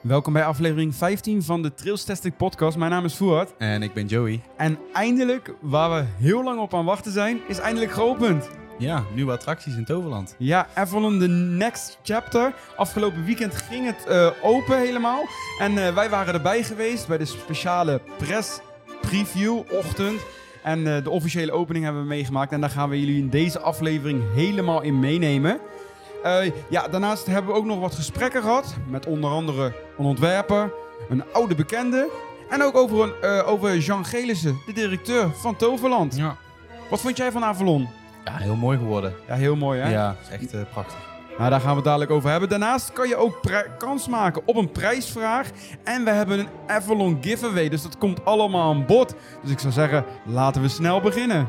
Welkom bij aflevering 15 van de Trails Testing Podcast. Mijn naam is Fuad. En ik ben Joey. En eindelijk, waar we heel lang op aan wachten zijn, is eindelijk geopend. Ja, nieuwe attracties in Toverland. Ja, Avalon The Next Chapter. Afgelopen weekend ging het eh, open helemaal. En eh, wij waren erbij geweest bij de speciale press preview ochtend. En eh, de officiële opening hebben we meegemaakt. En daar gaan we jullie in deze aflevering helemaal in meenemen. Eh, ja, daarnaast hebben we ook nog wat gesprekken gehad. Met onder andere een ontwerper, een oude bekende. En ook over, een, eh, over Jean Gelissen, de directeur van Toverland. Ja. Wat vond jij van Avalon? Ja, heel mooi geworden. Ja, heel mooi hè? Ja, is echt eh, prachtig. Nou, daar gaan we het dadelijk over hebben. Daarnaast kan je ook kans maken op een prijsvraag. En we hebben een Avalon giveaway, dus dat komt allemaal aan bod. Dus ik zou zeggen, laten we snel beginnen.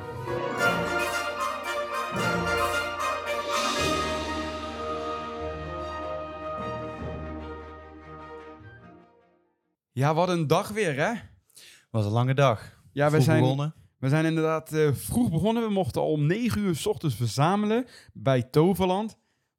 Ja, wat een dag weer, hè? Was een lange dag. Ja, we zijn, begonnen. we zijn inderdaad eh, vroeg begonnen. We mochten al om 9 uur s ochtends verzamelen bij Toverland.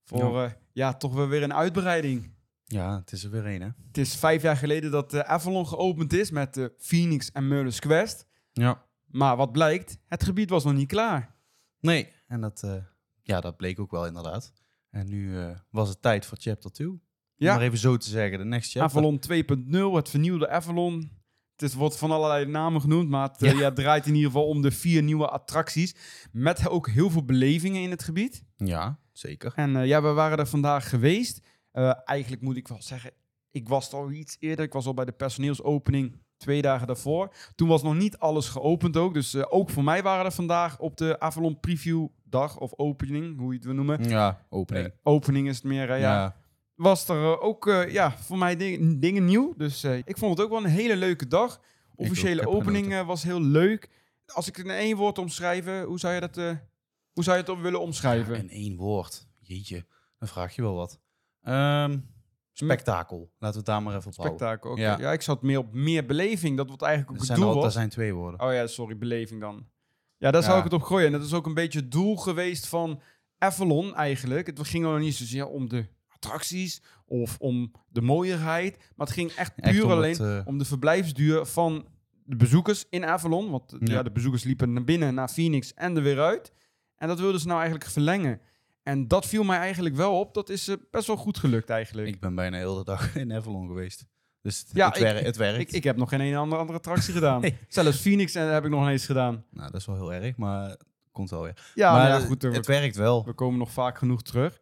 Voor ja. ja, toch wel weer een uitbreiding. Ja, het is er weer een, hè? Het is vijf jaar geleden dat eh, Avalon geopend is met de Phoenix en Merlin's Quest. Ja. Maar wat blijkt, het gebied was nog niet klaar. Nee, en dat, eh, ja, dat bleek ook wel inderdaad. En nu eh, was het tijd voor Chapter 2. Om Ja. maar even zo te zeggen, de next chapter. Avalon 2.0, het vernieuwde Avalon. Het is, wordt van allerlei namen genoemd, maar het eh, Ja. ja, draait in ieder geval om de vier nieuwe attracties. Met ook heel veel belevingen in het gebied. Ja, zeker. En eh, ja, we waren er vandaag geweest. Eh, eigenlijk moet ik wel zeggen, ik was al iets eerder. Ik was al bij de personeelsopening twee dagen daarvoor. Toen was nog niet alles geopend ook. Dus eh, ook voor mij waren er vandaag op de Avalon Preview dag of opening, hoe je het wil noemen. Ja, opening. Opening is het meer, ja. ja. Was er ook ja, voor mij ding- dingen nieuw. Dus ik vond het ook wel een hele leuke dag. Officiële opening was heel leuk. Als ik het in één woord omschrijven, hoe zou je dat hoe zou je het op willen omschrijven? In één woord. Jeetje, dan vraag je wel wat. Ehm, spektakel. Laten we het daar maar even op houden. Spektakel. oké. Ja. Ja. ik zat meer op meer beleving. Dat wat eigenlijk ook Dat het doel er, dat zijn twee woorden. Oh ja, sorry, beleving dan. Ja, daar zou ik het op gooien. En dat is ook een beetje het doel geweest van Avalon eigenlijk. Het ging nog niet zozeer om de attracties of om de mooierheid. Maar het ging echt Echt puur om alleen het, eh, om de verblijfsduur van de bezoekers in Avalon. Want ja. Ja. de bezoekers liepen naar binnen, naar Phoenix en er weer uit. En dat wilden ze nou eigenlijk verlengen. En dat viel mij eigenlijk wel op. Dat is eh, best wel goed gelukt eigenlijk. Ik ben bijna heel de dag in Avalon geweest. Dus het, Ja, het, ik- wer- het werkt. Ik, ik heb nog geen ene andere, andere attractie gedaan. Nee. Zelfs Phoenix eh, heb ik nog eens gedaan. Nou, dat is wel heel erg, maar komt wel weer. Ja, maar maar ja, het- goed. eh, het we, werkt wel. we komen nog vaak genoeg terug.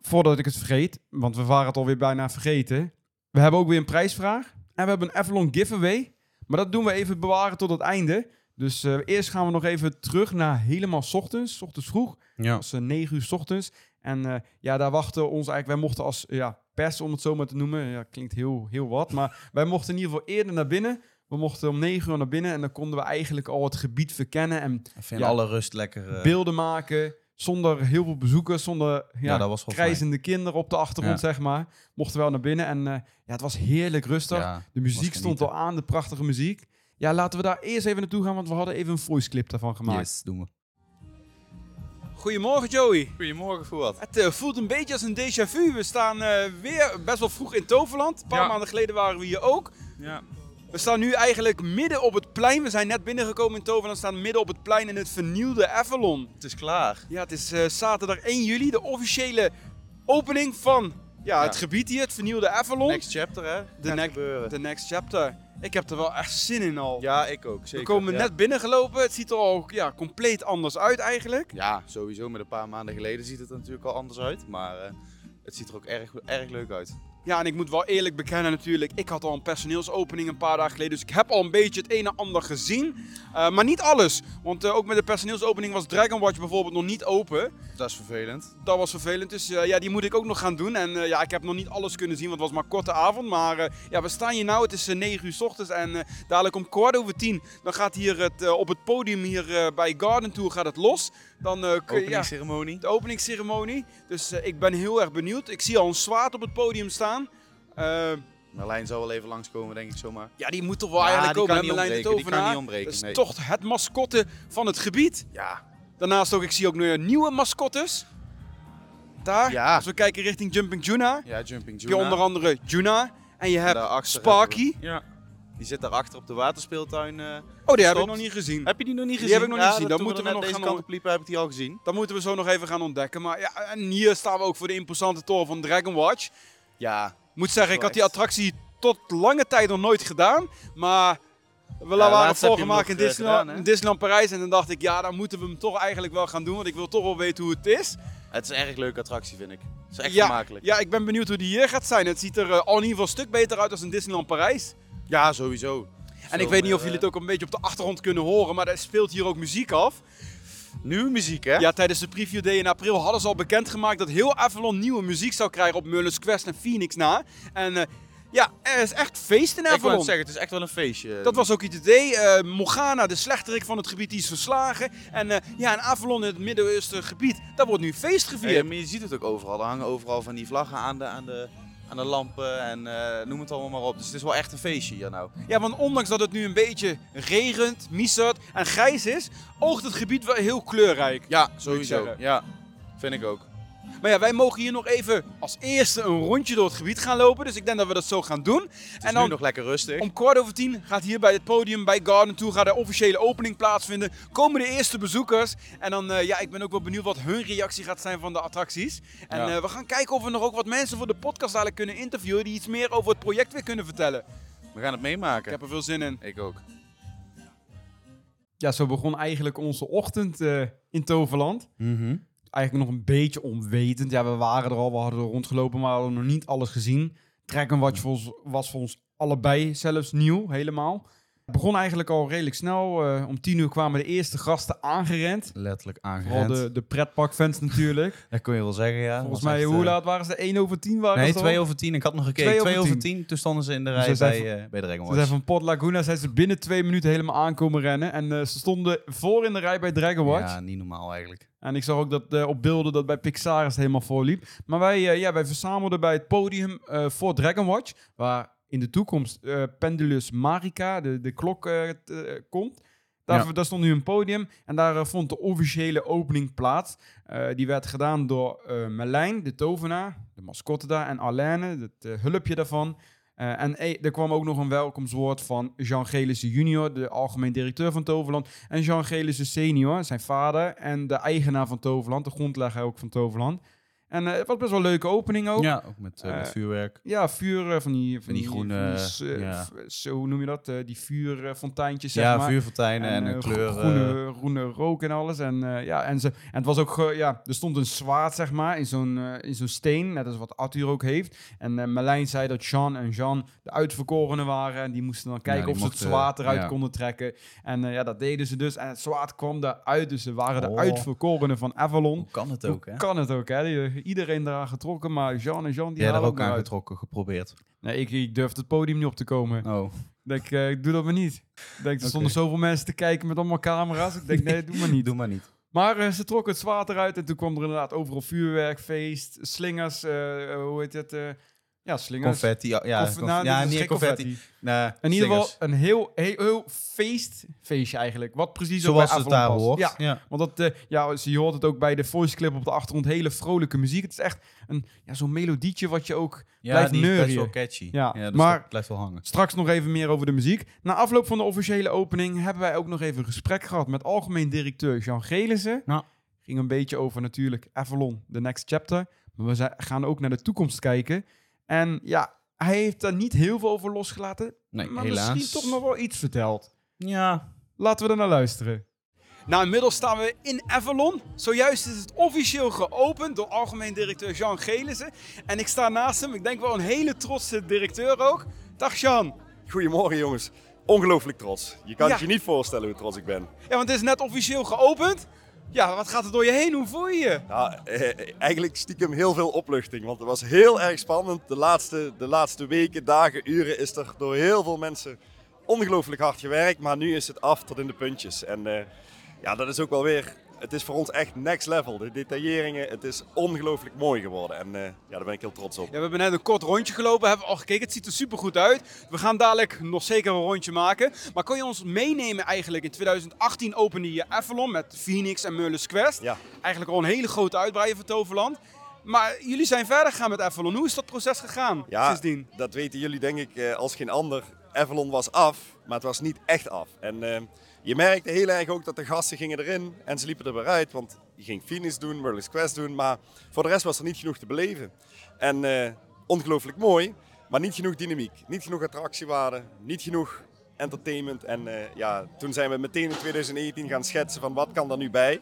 Voordat ik het vergeet, want we waren het alweer bijna vergeten. We hebben ook weer een prijsvraag. En we hebben een Avalon giveaway. Maar dat doen we even bewaren tot het einde. Dus eh, eerst gaan we nog even terug naar helemaal 's ochtends. 's ochtends vroeg. Ja. Dat was eh, 9 uur 's ochtends. En eh, ja, daar wachten ons eigenlijk... Wij mochten als ja, pers, om het zo maar te noemen... Ja, klinkt heel, heel wat. Maar wij mochten in ieder geval eerder naar binnen. We mochten om 9 uur naar binnen. En dan konden we eigenlijk al het gebied verkennen. En Ja. alle rust lekker. eh, beelden maken. Zonder heel veel bezoekers. Zonder ja, krijzende kinderen op de achtergrond, Ja. zeg maar. Mochten we wel naar binnen. En eh, ja, het was heerlijk rustig. Ja, de muziek stond al aan, de prachtige muziek. Ja, laten we daar eerst even naartoe gaan, want we hadden even een voice clip daarvan gemaakt. Yes, doen we. Goedemorgen Joey. Goedemorgen, voor wat? Het eh, voelt een beetje als een déjà vu. We staan eh, weer best wel vroeg in Toverland. Een paar Ja. maanden geleden waren we hier ook. Ja. We staan nu eigenlijk midden op het plein. We zijn net binnengekomen in Toverland. We staan midden op het plein in het vernieuwde Avalon. Het is klaar. Ja, het is eh, zaterdag 1 juli, de officiële opening van ja, het gebied hier, het vernieuwde Avalon. Next chapter, hè? De Gaat ne- gebeuren. The next chapter. Ik heb er wel echt zin in al. Ja, ik ook. Zeker. we komen ja. net binnengelopen. Het ziet er al ja, compleet anders uit eigenlijk. Ja, sowieso. Met een paar maanden geleden ziet het er natuurlijk al anders uit. Maar eh, het ziet er ook erg, erg leuk uit. Ja, en ik moet wel eerlijk bekennen natuurlijk, ik had al een personeelsopening een paar dagen geleden, dus ik heb al een beetje het een en ander gezien. Eh, maar niet alles, want eh, ook met de personeelsopening was Dragon Watch bijvoorbeeld nog niet open. Dat is vervelend. Dat was vervelend, dus eh, ja, die moet ik ook nog gaan doen. En ja, ik heb nog niet alles kunnen zien, want het was maar een korte avond. Maar ja, we staan hier nou, het is eh, 9 uur s ochtends en dadelijk om kwart over 10, dan gaat hier het, op het podium hier bij Garden Tour gaat het los. Dan kun je- ja, Openingsceremonie. de openingsceremonie. Dus ik ben heel erg benieuwd. Ik zie al een zwaard op het podium staan. Eh, Marlijn zal wel even langskomen, denk ik zomaar. ja, die moet toch wel Ja, eigenlijk die komen. Marlijn de ontbreken, die kan Tovenaar. niet ontbreken, Dat is nee. toch het mascotte van het gebied. Ja, Daarnaast ook, ik zie ook nu nieuwe mascottes. Daar, Ja. als we kijken richting Jumping Juna, Ja, Jumping heb je Juna. onder andere Juna. En je hebt daarachter Sparky. Ja. Die zit daarachter op de waterspeeltuin. eh. Oh, die heb ik nog niet gezien. Heb je die nog niet Die gezien? heb ik nog niet gezien. dat Dan moeten we nog deze gaan kant op liepen, heb ik die al gezien. Dat moeten we zo nog even gaan ontdekken. Maar ja, en hier staan we ook voor de imposante toren van Dragon Watch. Ja, moet zeggen, ik had die attractie tot lange tijd nog nooit gedaan. Maar we Ja, waren maand in eh, Disneyland, gedaan, in Disneyland Parijs. En dan dacht ik, ja, dan moeten we hem toch eigenlijk wel gaan doen. Want ik wil toch wel weten hoe het is. het is een erg leuke attractie, vind ik. Het is echt ja, vermakelijk. ja, ik ben benieuwd hoe die hier gaat zijn. Het ziet er eh, al in ieder geval een stuk beter uit dan in Disneyland Parijs. Ja, sowieso. En ik weet niet of jullie het ook een beetje op de achtergrond kunnen horen, maar er speelt hier ook muziek af. Nieuwe muziek, hè? Ja, tijdens de preview day in april hadden ze al bekendgemaakt dat heel Avalon nieuwe muziek zou krijgen op Merlin's Quest en Phoenix na. En eh, ja, er is echt feest in ik wou Avalon. het zeggen, het is echt wel een feestje. Dat was ook het idee. Eh, Morgana, de slechterik van het gebied, die is verslagen. En eh, ja, in Avalon, in het Midden-Oosten gebied, daar wordt nu feest Ja, gevierd. maar je ziet het ook overal. Er hangen overal van die vlaggen aan de, aan de, aan de lampen en eh, noem het allemaal maar op. Dus het is wel echt een feestje hier nou. Ja, want ondanks dat het nu een beetje regent, misert en grijs is, oogt het gebied wel heel kleurrijk. Ja, sowieso. sowieso. Ja, vind ik ook. Maar ja, wij mogen hier nog even als eerste een rondje door het gebied gaan lopen. Dus ik denk dat we dat zo gaan doen. Het is en nu dan nog lekker rustig. om kwart over tien gaat hier bij het podium bij Garden toe gaat de officiële opening plaatsvinden. Komen de eerste bezoekers. En dan, eh, ja, ik ben ook wel benieuwd wat hun reactie gaat zijn van de attracties. En Ja. eh, we gaan kijken of we nog ook wat mensen voor de podcast eigenlijk kunnen interviewen die iets meer over het project weer kunnen vertellen. We gaan het Ik meemaken. heb er veel zin in. Ik ook. Ja, zo begon eigenlijk onze ochtend eh, in Toverland. Eigenlijk nog een beetje onwetend. Ja, we waren er al, we hadden er rondgelopen, maar we hadden nog niet alles gezien. Dragon Watch was voor ons allebei zelfs nieuw, helemaal. Het begon eigenlijk al redelijk snel. eh, om tien uur kwamen de eerste gasten aangerend. Letterlijk Vooral aangerend. de, de pretparkfans natuurlijk. Dat kun je wel zeggen, ja. Volgens mij, hoe eh, laat waren ze? 1 over 10 waren Nee, het al? 2 over 10. Ik had nog gekeken. Twee 2 over over tien. 10. Toen stonden ze in de Dus rij bij, eh bij Dragon Ze zijn Watch. van Port Laguna zijn ze binnen twee minuten helemaal aankomen rennen. En eh, ze stonden voor in de rij bij Dragon Watch. Ja, niet normaal eigenlijk. En ik zag ook dat eh, op beelden dat bij Pixar het helemaal vol liep. Maar wij, eh, ja, wij verzamelden bij het podium eh, voor Dragon Watch. Waar in de toekomst Pendulus Marika, de, de klok, komt. Daar, Ja. daar stond nu een podium. En daar vond de officiële opening plaats. Die werd gedaan door Merlijn, de tovenaar. De mascotte daar. En Alaine, het hulpje daarvan. Eh, en eh, er kwam ook nog een welkomstwoord van Jean Gelissen junior, de algemeen directeur van Toverland. En Jean Gelissen senior, zijn vader. En de eigenaar van Toverland, de grondlegger ook van Toverland. En eh, het was best wel een leuke opening ook. Ja, ook met, eh, met Eh, vuurwerk. Ja, vuur van die, van die groene, van die s- ja. f- zo hoe noem je dat? Die vuurfonteintjes, zeg Ja, maar. vuurfonteinen en, een gro- kleur. eh, groene, groene rook en alles. En, ja, en, ze, en het was ook, ja, er stond een zwaard, zeg maar, in zo'n in zo'n steen, net als wat Arthur ook heeft. En Merlijn zei dat Jean en Jean de uitverkorenen waren. En die moesten dan kijken of ze het zwaard eruit konden trekken. En ja, dat deden ze dus. En het zwaard kwam eruit, dus ze waren de Oh. uitverkorenen van Avalon. hoe kan het Hoe ook, hè? kan het ook, hè? Die- Iedereen eraan getrokken, maar Jean en Jean die halen ook maar uit. aangetrokken, geprobeerd. Nee, ik, ik durfde het podium niet op te komen. Oh. Ik denk, eh, ik doe dat maar niet. Denk, er Oké. stonden zoveel mensen te kijken met allemaal camera's. Ik denk, nee, doe maar niet. Doe maar niet. Maar eh, ze trokken het zwaard eruit en toen kwam er inderdaad overal vuurwerk, feest, slingers, eh, hoe heet het? Ja, slingers. Confetti. Ja, ja, Conf- nou, ja confetti. confetti. Nee, In ieder geval een heel, heel, heel feest, feestje eigenlijk. Wat precies ook Zoals het daar past. hoort. Ja, ja. want dat, eh, ja, je hoort het ook bij de voice clip op de achtergrond. Hele vrolijke muziek. Het is echt een, ja, zo'n melodietje wat je ook Ja, blijft die best neurien. wel catchy. Ja, dus maar- blijft wel hangen. Straks nog even meer over de muziek. Na afloop van de officiële opening hebben wij ook nog even een gesprek gehad met algemeen directeur Jean Gelissen. Ja. Ging een beetje over natuurlijk Avalon, the next chapter. Maar we gaan ook naar de toekomst kijken. En ja, hij heeft daar niet heel veel over losgelaten. Nee, maar helaas. misschien toch nog wel iets verteld. Ja. Laten we er naar luisteren. Nou, inmiddels staan we in Avalon. Zojuist is het officieel geopend door algemeen directeur Jean Gelissen. En ik sta naast hem. Ik denk wel een hele trotse directeur ook. Dag Jean. Goedemorgen jongens. Ongelooflijk trots. Je kan Ja. het je niet voorstellen hoe trots ik ben. Ja, want het is net officieel geopend. Ja, wat gaat er door je heen? Hoe voel je je? Nou, eh, eigenlijk stiekem heel veel opluchting, want het was heel erg spannend. De laatste, de laatste weken, dagen, uren is er door heel veel mensen ongelooflijk hard gewerkt. Maar nu is het af tot in de puntjes. En eh, ja, dat is ook wel weer het is voor ons echt next level. De detailleringen, het is ongelooflijk mooi geworden. En eh, ja, daar ben ik heel trots op. Ja, we hebben net een kort rondje gelopen, hebben al gekeken. Het ziet er super goed uit. We gaan dadelijk nog zeker een rondje maken. Maar kan je ons meenemen eigenlijk? In 2018 opende je Avalon met Phoenix en Merlus Quest. Ja. Eigenlijk al een hele grote uitbreiding voor Toverland. Maar jullie zijn verder gegaan met Avalon. Hoe is dat proces gegaan Ja, sindsdien? dat weten jullie denk ik eh, als geen ander. Avalon was af, maar het was niet echt af. En eh, je merkte heel erg ook dat de gasten gingen erin en ze liepen er weer uit. Want je ging Phoenix doen, Merlin's Quest doen, maar voor de rest was er niet genoeg te beleven. En eh, ongelooflijk mooi, maar niet genoeg dynamiek. Niet genoeg attractiewaarde, niet genoeg entertainment. En eh, ja, toen zijn we meteen in 2019 gaan schetsen van wat kan er nu bij?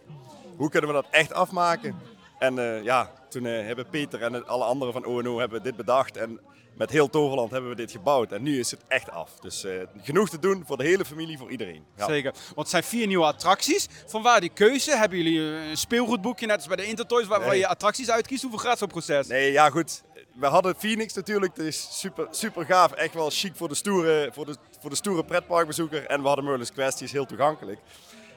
Hoe kunnen we dat echt afmaken? En eh, ja, toen hebben Peter en alle anderen van ONO hebben dit bedacht. En met heel Toverland hebben we dit gebouwd. En nu is het echt af. Dus eh, genoeg te doen voor de hele familie, voor iedereen. Ja. Zeker. Want het zijn vier nieuwe attracties. Vanwaar die keuze? Hebben jullie een speelgoedboekje, net als bij de Intertoys, waar, Nee. je attracties uitkiest? Hoeveel gaat zo'n proces? Nee, ja goed. We hadden Phoenix natuurlijk. Dat is super, super gaaf. Echt wel chic voor de stoere, voor de, voor de stoere pretparkbezoeker. En we hadden Merlin's Quest, die is heel toegankelijk.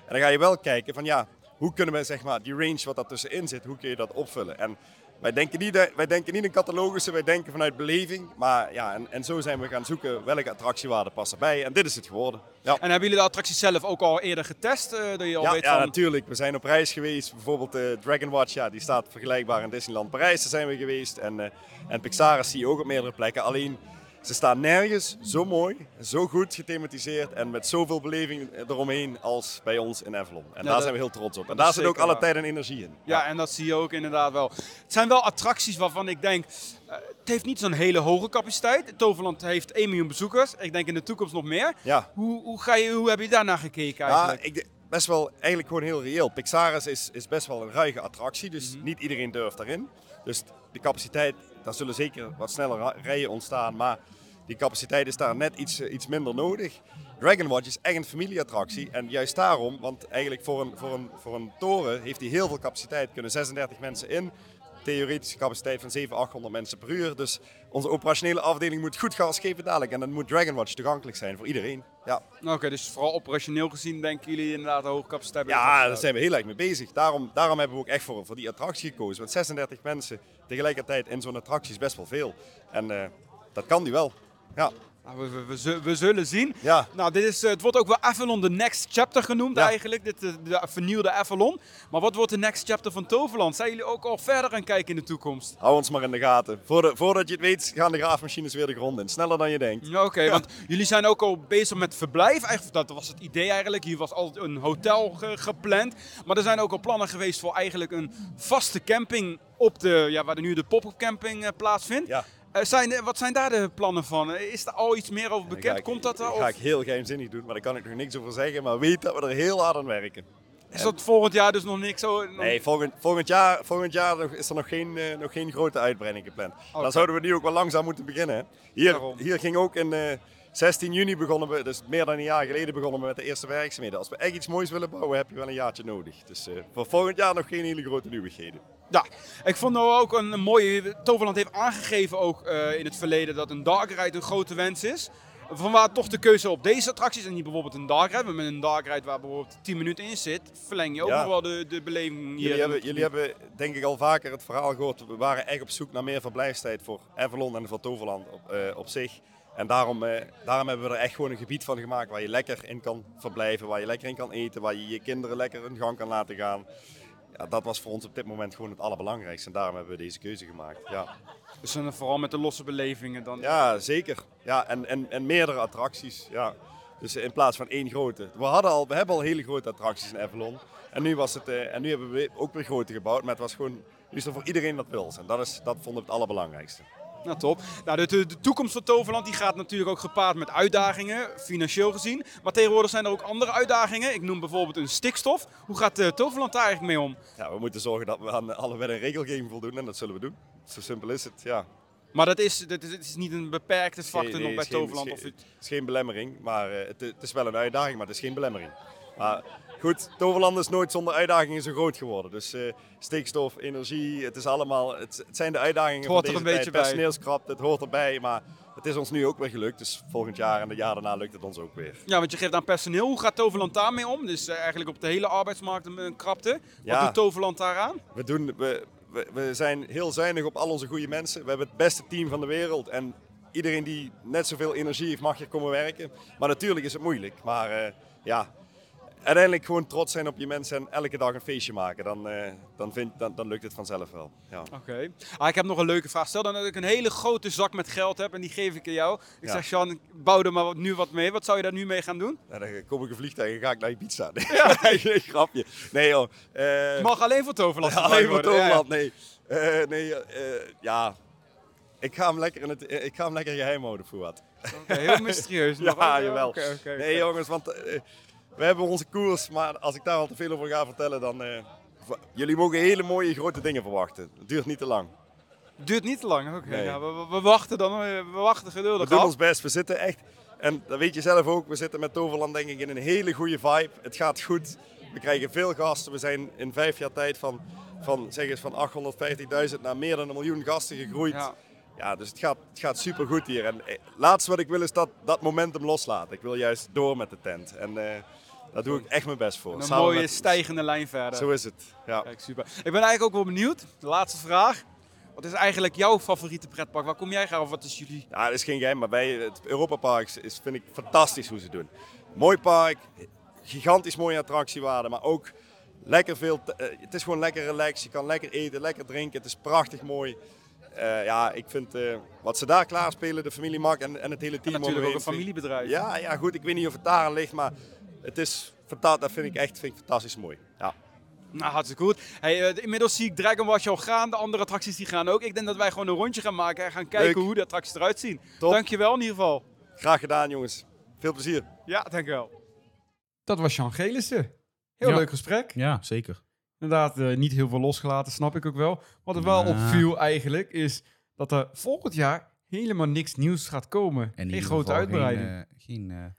En dan ga je wel kijken van ja, hoe kunnen we zeg maar die range wat daartussenin zit, hoe kun je dat opvullen? En wij denken niet, wij denken niet in catalogussen, wij denken vanuit beleving. Maar ja, en, en zo zijn we gaan zoeken welke attractiewaarde past erbij. En dit is het geworden. Ja. En hebben jullie de attracties zelf ook al eerder getest? eh, dat je al Ja, weet ja, van... natuurlijk. We zijn op reis geweest. Bijvoorbeeld de Dragon Watch, ja, die staat vergelijkbaar in Disneyland Parijs. Daar zijn we geweest. En, eh en Pixar zie je ook op meerdere plekken. Alleen, ze staan nergens zo mooi, zo goed gethematiseerd en met zoveel beleving eromheen als bij ons in Avalon. En daar dat- zijn we heel trots op. En daar zit ook alle tijd en energie in. Ja, en dat zie je ook inderdaad wel. Het zijn wel attracties waarvan ik denk, eh, het heeft niet zo'n hele hoge capaciteit. Toverland heeft 1 miljoen bezoekers. Ik denk in de toekomst nog meer. Ja. Hoe, hoe, ga je, hoe heb je daarnaar gekeken Ja, eigenlijk? ik, de- best wel eigenlijk gewoon heel reëel. Pixaris is, is best wel een ruige attractie, dus Mhm. niet iedereen durft daarin. Dus de capaciteit, daar zullen zeker wat sneller rijen ontstaan, maar die capaciteit is daar net iets, eh, iets minder nodig. Dragon Watch is echt een familieattractie en juist daarom, want eigenlijk voor een, voor een, voor een toren heeft hij heel veel capaciteit, kunnen 36 mensen in. Theoretische capaciteit van 700, 800 mensen per uur. Dus onze operationele afdeling moet goed gas geven dadelijk. En dan moet Dragon Watch toegankelijk zijn voor iedereen. Ja. Oké, dus vooral operationeel gezien denken jullie inderdaad een hoge capaciteit Ja, daar zijn we heel erg mee bezig. Daarom, daarom hebben we ook echt voor, voor die attractie gekozen. Want 36 mensen tegelijkertijd in zo'n attractie is best wel veel. En eh, dat kan die wel. Ja, we, we, we we zullen zien. ja. Nou, dit is, eh, het wordt ook wel Avalon The Next Chapter genoemd Ja. eigenlijk. Dit, eh, de vernieuwde Avalon. Maar wat wordt de Next Chapter van Toverland? Zijn jullie ook al verder aan kijken in de toekomst? hou ons maar in de gaten. Voordat, je het weet gaan de graafmachines weer de grond in. Sneller dan je denkt. Ja, Oké, want jullie zijn ook al bezig met verblijf. Eigenlijk, dat was het idee eigenlijk. Hier was altijd een hotel ge- gepland. Maar er zijn ook al plannen geweest voor eigenlijk een vaste camping op de, ja, waar nu de pop-up camping eh, plaatsvindt. Ja. Eh, zijn, wat zijn daar de plannen van? Eh, Is er al iets meer over bekend? ik- Komt dat er? Dat ga ik heel geheimzinnig doen, maar daar kan ik nog niks over zeggen. Maar weet dat we er heel hard aan werken. is dat volgend jaar dus nog niks zo? nog- Nee, volgend, volgend jaar, volgend jaar is er nog geen, eh, nog geen grote uitbreiding gepland. Dan zouden we nu ook wel langzaam moeten beginnen. hè. Hier, Daarom. hier ging ook in eh, 16 juni begonnen we, dus meer dan een jaar geleden begonnen we met de eerste werkzaamheden. Als we echt iets moois willen bouwen, heb je wel een jaartje nodig. Dus voor volgend jaar nog geen hele grote nieuwigheden. Ja, ik vond nou ook een, een mooie. Toverland heeft aangegeven ook eh, in het verleden dat een dark ride een grote wens is. Vanwaar toch de keuze op deze attracties en niet bijvoorbeeld een dark ride. Want met een dark ride waar bijvoorbeeld 10 minuten in zit, verleng je ook Ja. nog wel de, de beleving hier. Jullie hebben, jullie hebben denk ik al vaker het verhaal gehoord. We waren echt op zoek naar meer verblijfstijd voor Avalon en voor Toverland op, eh, op zich. En daarom, eh, daarom hebben we er echt gewoon een gebied van gemaakt waar je lekker in kan verblijven, waar je lekker in kan eten, waar je je kinderen lekker hun gang kan laten gaan. Ja, dat was voor ons op dit moment gewoon het allerbelangrijkste en daarom hebben we deze keuze gemaakt. Ja, Dus dan vooral met de losse belevingen dan. ja zeker. Ja, en, en, en meerdere attracties. Ja. Dus in plaats van één grote. We, hadden al, we hebben al hele grote attracties in Avalon. En nu, was het, eh, en nu hebben we ook weer grote gebouwd, maar het was gewoon, nu is er voor iedereen wat wils. En dat, is, dat vonden we het allerbelangrijkste. Nou, top. Nou, de, toekomst van Toverland die gaat natuurlijk ook gepaard met uitdagingen, financieel gezien. Maar tegenwoordig zijn er ook andere uitdagingen. Ik noem bijvoorbeeld een stikstof. Hoe gaat eh, Toverland daar eigenlijk mee om? Ja, we moeten zorgen dat we aan alle wet en regelgeving voldoen en dat zullen we doen. Zo simpel is het, ja. Maar dat is, dat is, het is niet een beperkte factor Nee, nog bij is Toverland. is Of geen- het, Het is geen belemmering, maar eh, het, het is wel een uitdaging, maar het is geen belemmering. Maar goed, Toverland is nooit zonder uitdagingen zo groot geworden. Dus eh, stikstof, energie, het, is allemaal, het, het zijn de uitdagingen Het hoort van er een beetje tijd. Personeelskrapte, het hoort erbij. Maar het is ons nu ook weer gelukt. Dus volgend jaar en het jaar daarna lukt het ons ook weer. Ja, want je geeft aan personeel. Hoe gaat Toverland daarmee om? Dus eh, eigenlijk op de hele arbeidsmarkt een, krapte. Wat Ja. doet Toverland daaraan? We, doen, we, we, we zijn heel zuinig op al onze goede mensen. We hebben het beste team van de wereld. En iedereen die net zoveel energie heeft, mag hier komen werken. Maar natuurlijk is het moeilijk. Maar eh, ja, uiteindelijk gewoon trots zijn op je mensen en elke dag een feestje maken. Dan, eh, dan, vind, dan, dan lukt het vanzelf wel. Ja. Oké. Ah, ik heb nog een leuke vraag. Stel dan dat ik een hele grote zak met geld heb en die geef ik aan jou. Ik Ja. zeg, ik bouw er maar wat- nu wat mee. Wat zou je daar nu mee gaan doen? Nou, dan kom ik een vliegtuig en ga ik naar Ibiza. Nee, nee grapje. Nee joh. Het mag alleen voor Toverland Ja, alleen voor. Ja, ja. Toverland, nee. Eh, nee, ja. Ik ga, hem lekker in het, ik ga hem lekker geheim houden voor wat. Oké, heel mysterieus. Ja, jawel. Nee jongens, want we hebben onze koers, maar als ik daar al te veel over ga vertellen, dan... eh, jullie mogen hele mooie grote dingen verwachten. Het duurt niet te lang. Duurt niet te lang. Oké, Nee. ja, we, we- we wachten dan. eh, We wachten We geduldig doen af. ons best. We zitten echt, en dat weet je zelf ook, we zitten met Toverland denk ik in een hele goede vibe. Het gaat goed. We krijgen veel gasten. We zijn in vijf jaar tijd van, van, zeg eens, van 850.000 naar meer dan een miljoen gasten gegroeid. Ja. Ja, dus het gaat, het gaat super goed hier. En eh, laatste wat ik wil is dat, dat momentum loslaten. Ik wil juist door met de tent. En daar doe ik echt mijn best voor. Een Samen mooie met- stijgende lijn verder. Zo is het. Ja. Kijk, super. Ik ben eigenlijk ook wel benieuwd. De laatste vraag. Wat is eigenlijk jouw favoriete pretpark? Waar kom jij graag of wat is jullie? Ja, dat is geen geheim, maar bij het Europa Park is, vind ik fantastisch hoe ze doen. Mooi park, gigantisch mooie attractiewaarde, maar ook lekker veel. eh, het is gewoon lekker relaxed. Je kan lekker eten, lekker drinken. Het is prachtig mooi. Eh, ja, ik vind eh, wat ze daar klaarspelen, de familie Mak en, en het hele team. natuurlijk ook een familiebedrijf. Ja, ja, goed. Ik weet niet of het daar aan ligt, maar het is fanta- dat vind ik echt vind ik fantastisch mooi. Ja. Nou, hartstikke goed. Hey, eh, inmiddels zie ik Dragon Watch al gaan. De andere attracties die gaan ook. Ik denk dat wij gewoon een rondje gaan maken en gaan kijken Leuk. hoe de attracties eruit zien. Top. Dankjewel in ieder geval. Graag gedaan, jongens. Veel plezier. Ja, dankjewel. Dat was Jean Gelissen. Heel Ja. leuk gesprek. Ja, zeker. Inderdaad, eh, niet heel veel losgelaten, snap ik ook wel. Wat er wel Ja. opviel eigenlijk, is dat er volgend jaar helemaal niks nieuws gaat komen. En Geen grote uitbreiding. Geen, eh, geen eh,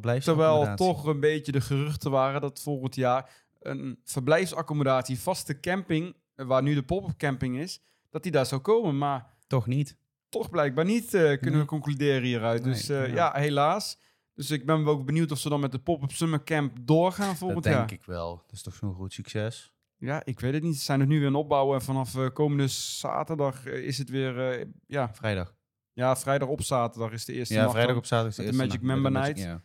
Terwijl toch een beetje de geruchten waren dat volgend jaar een verblijfsaccommodatie, vaste camping, waar nu de pop-up camping is, dat die daar zou komen. Maar Toch niet. toch blijkbaar niet, eh, kunnen Nee. we concluderen hieruit. Nee, dus eh, ja. ja. helaas. Dus ik ben ook benieuwd of ze dan met de pop-up summer camp doorgaan Dat volgend denk jaar. ik wel. Dat is toch zo'n groot succes. Ja, ik weet het niet. Ze zijn er nu weer aan het opbouwen. En vanaf eh, komende zaterdag is het weer... ja, Vrijdag. ja, vrijdag op zaterdag is de eerste Ja, nacht vrijdag op zaterdag. is de de eerste Magic nacht. Member Night. ja.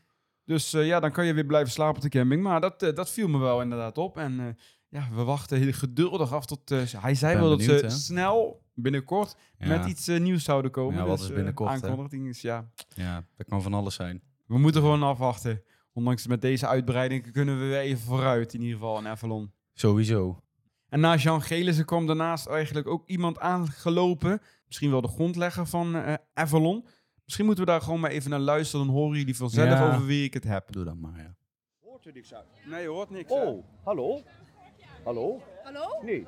Dus eh, ja, dan kan je weer blijven slapen op de camping. Maar dat, eh, dat viel me wel inderdaad op. En eh, ja, we wachten heel geduldig af tot... hij zei wel dat ze snel, binnenkort, Ja. met iets nieuws zouden komen. Ja, wat dus, is binnenkort, hè? Aankondiging is, ja... Ja, dat kan van alles zijn. We moeten gewoon afwachten. Ondanks met deze uitbreiding kunnen we weer even vooruit in ieder geval in Avalon. Sowieso. En na Jean Gelissen kwam daarnaast eigenlijk ook iemand aangelopen. Misschien wel de grondlegger van eh, Avalon. Misschien moeten we daar gewoon maar even naar luisteren. Dan horen jullie vanzelf Ja. over wie ik het heb. Doe dat maar, ja. Hoort er niks uit. Nee, je hoort niks. Oh, hallo? Hallo? Hallo? Nee.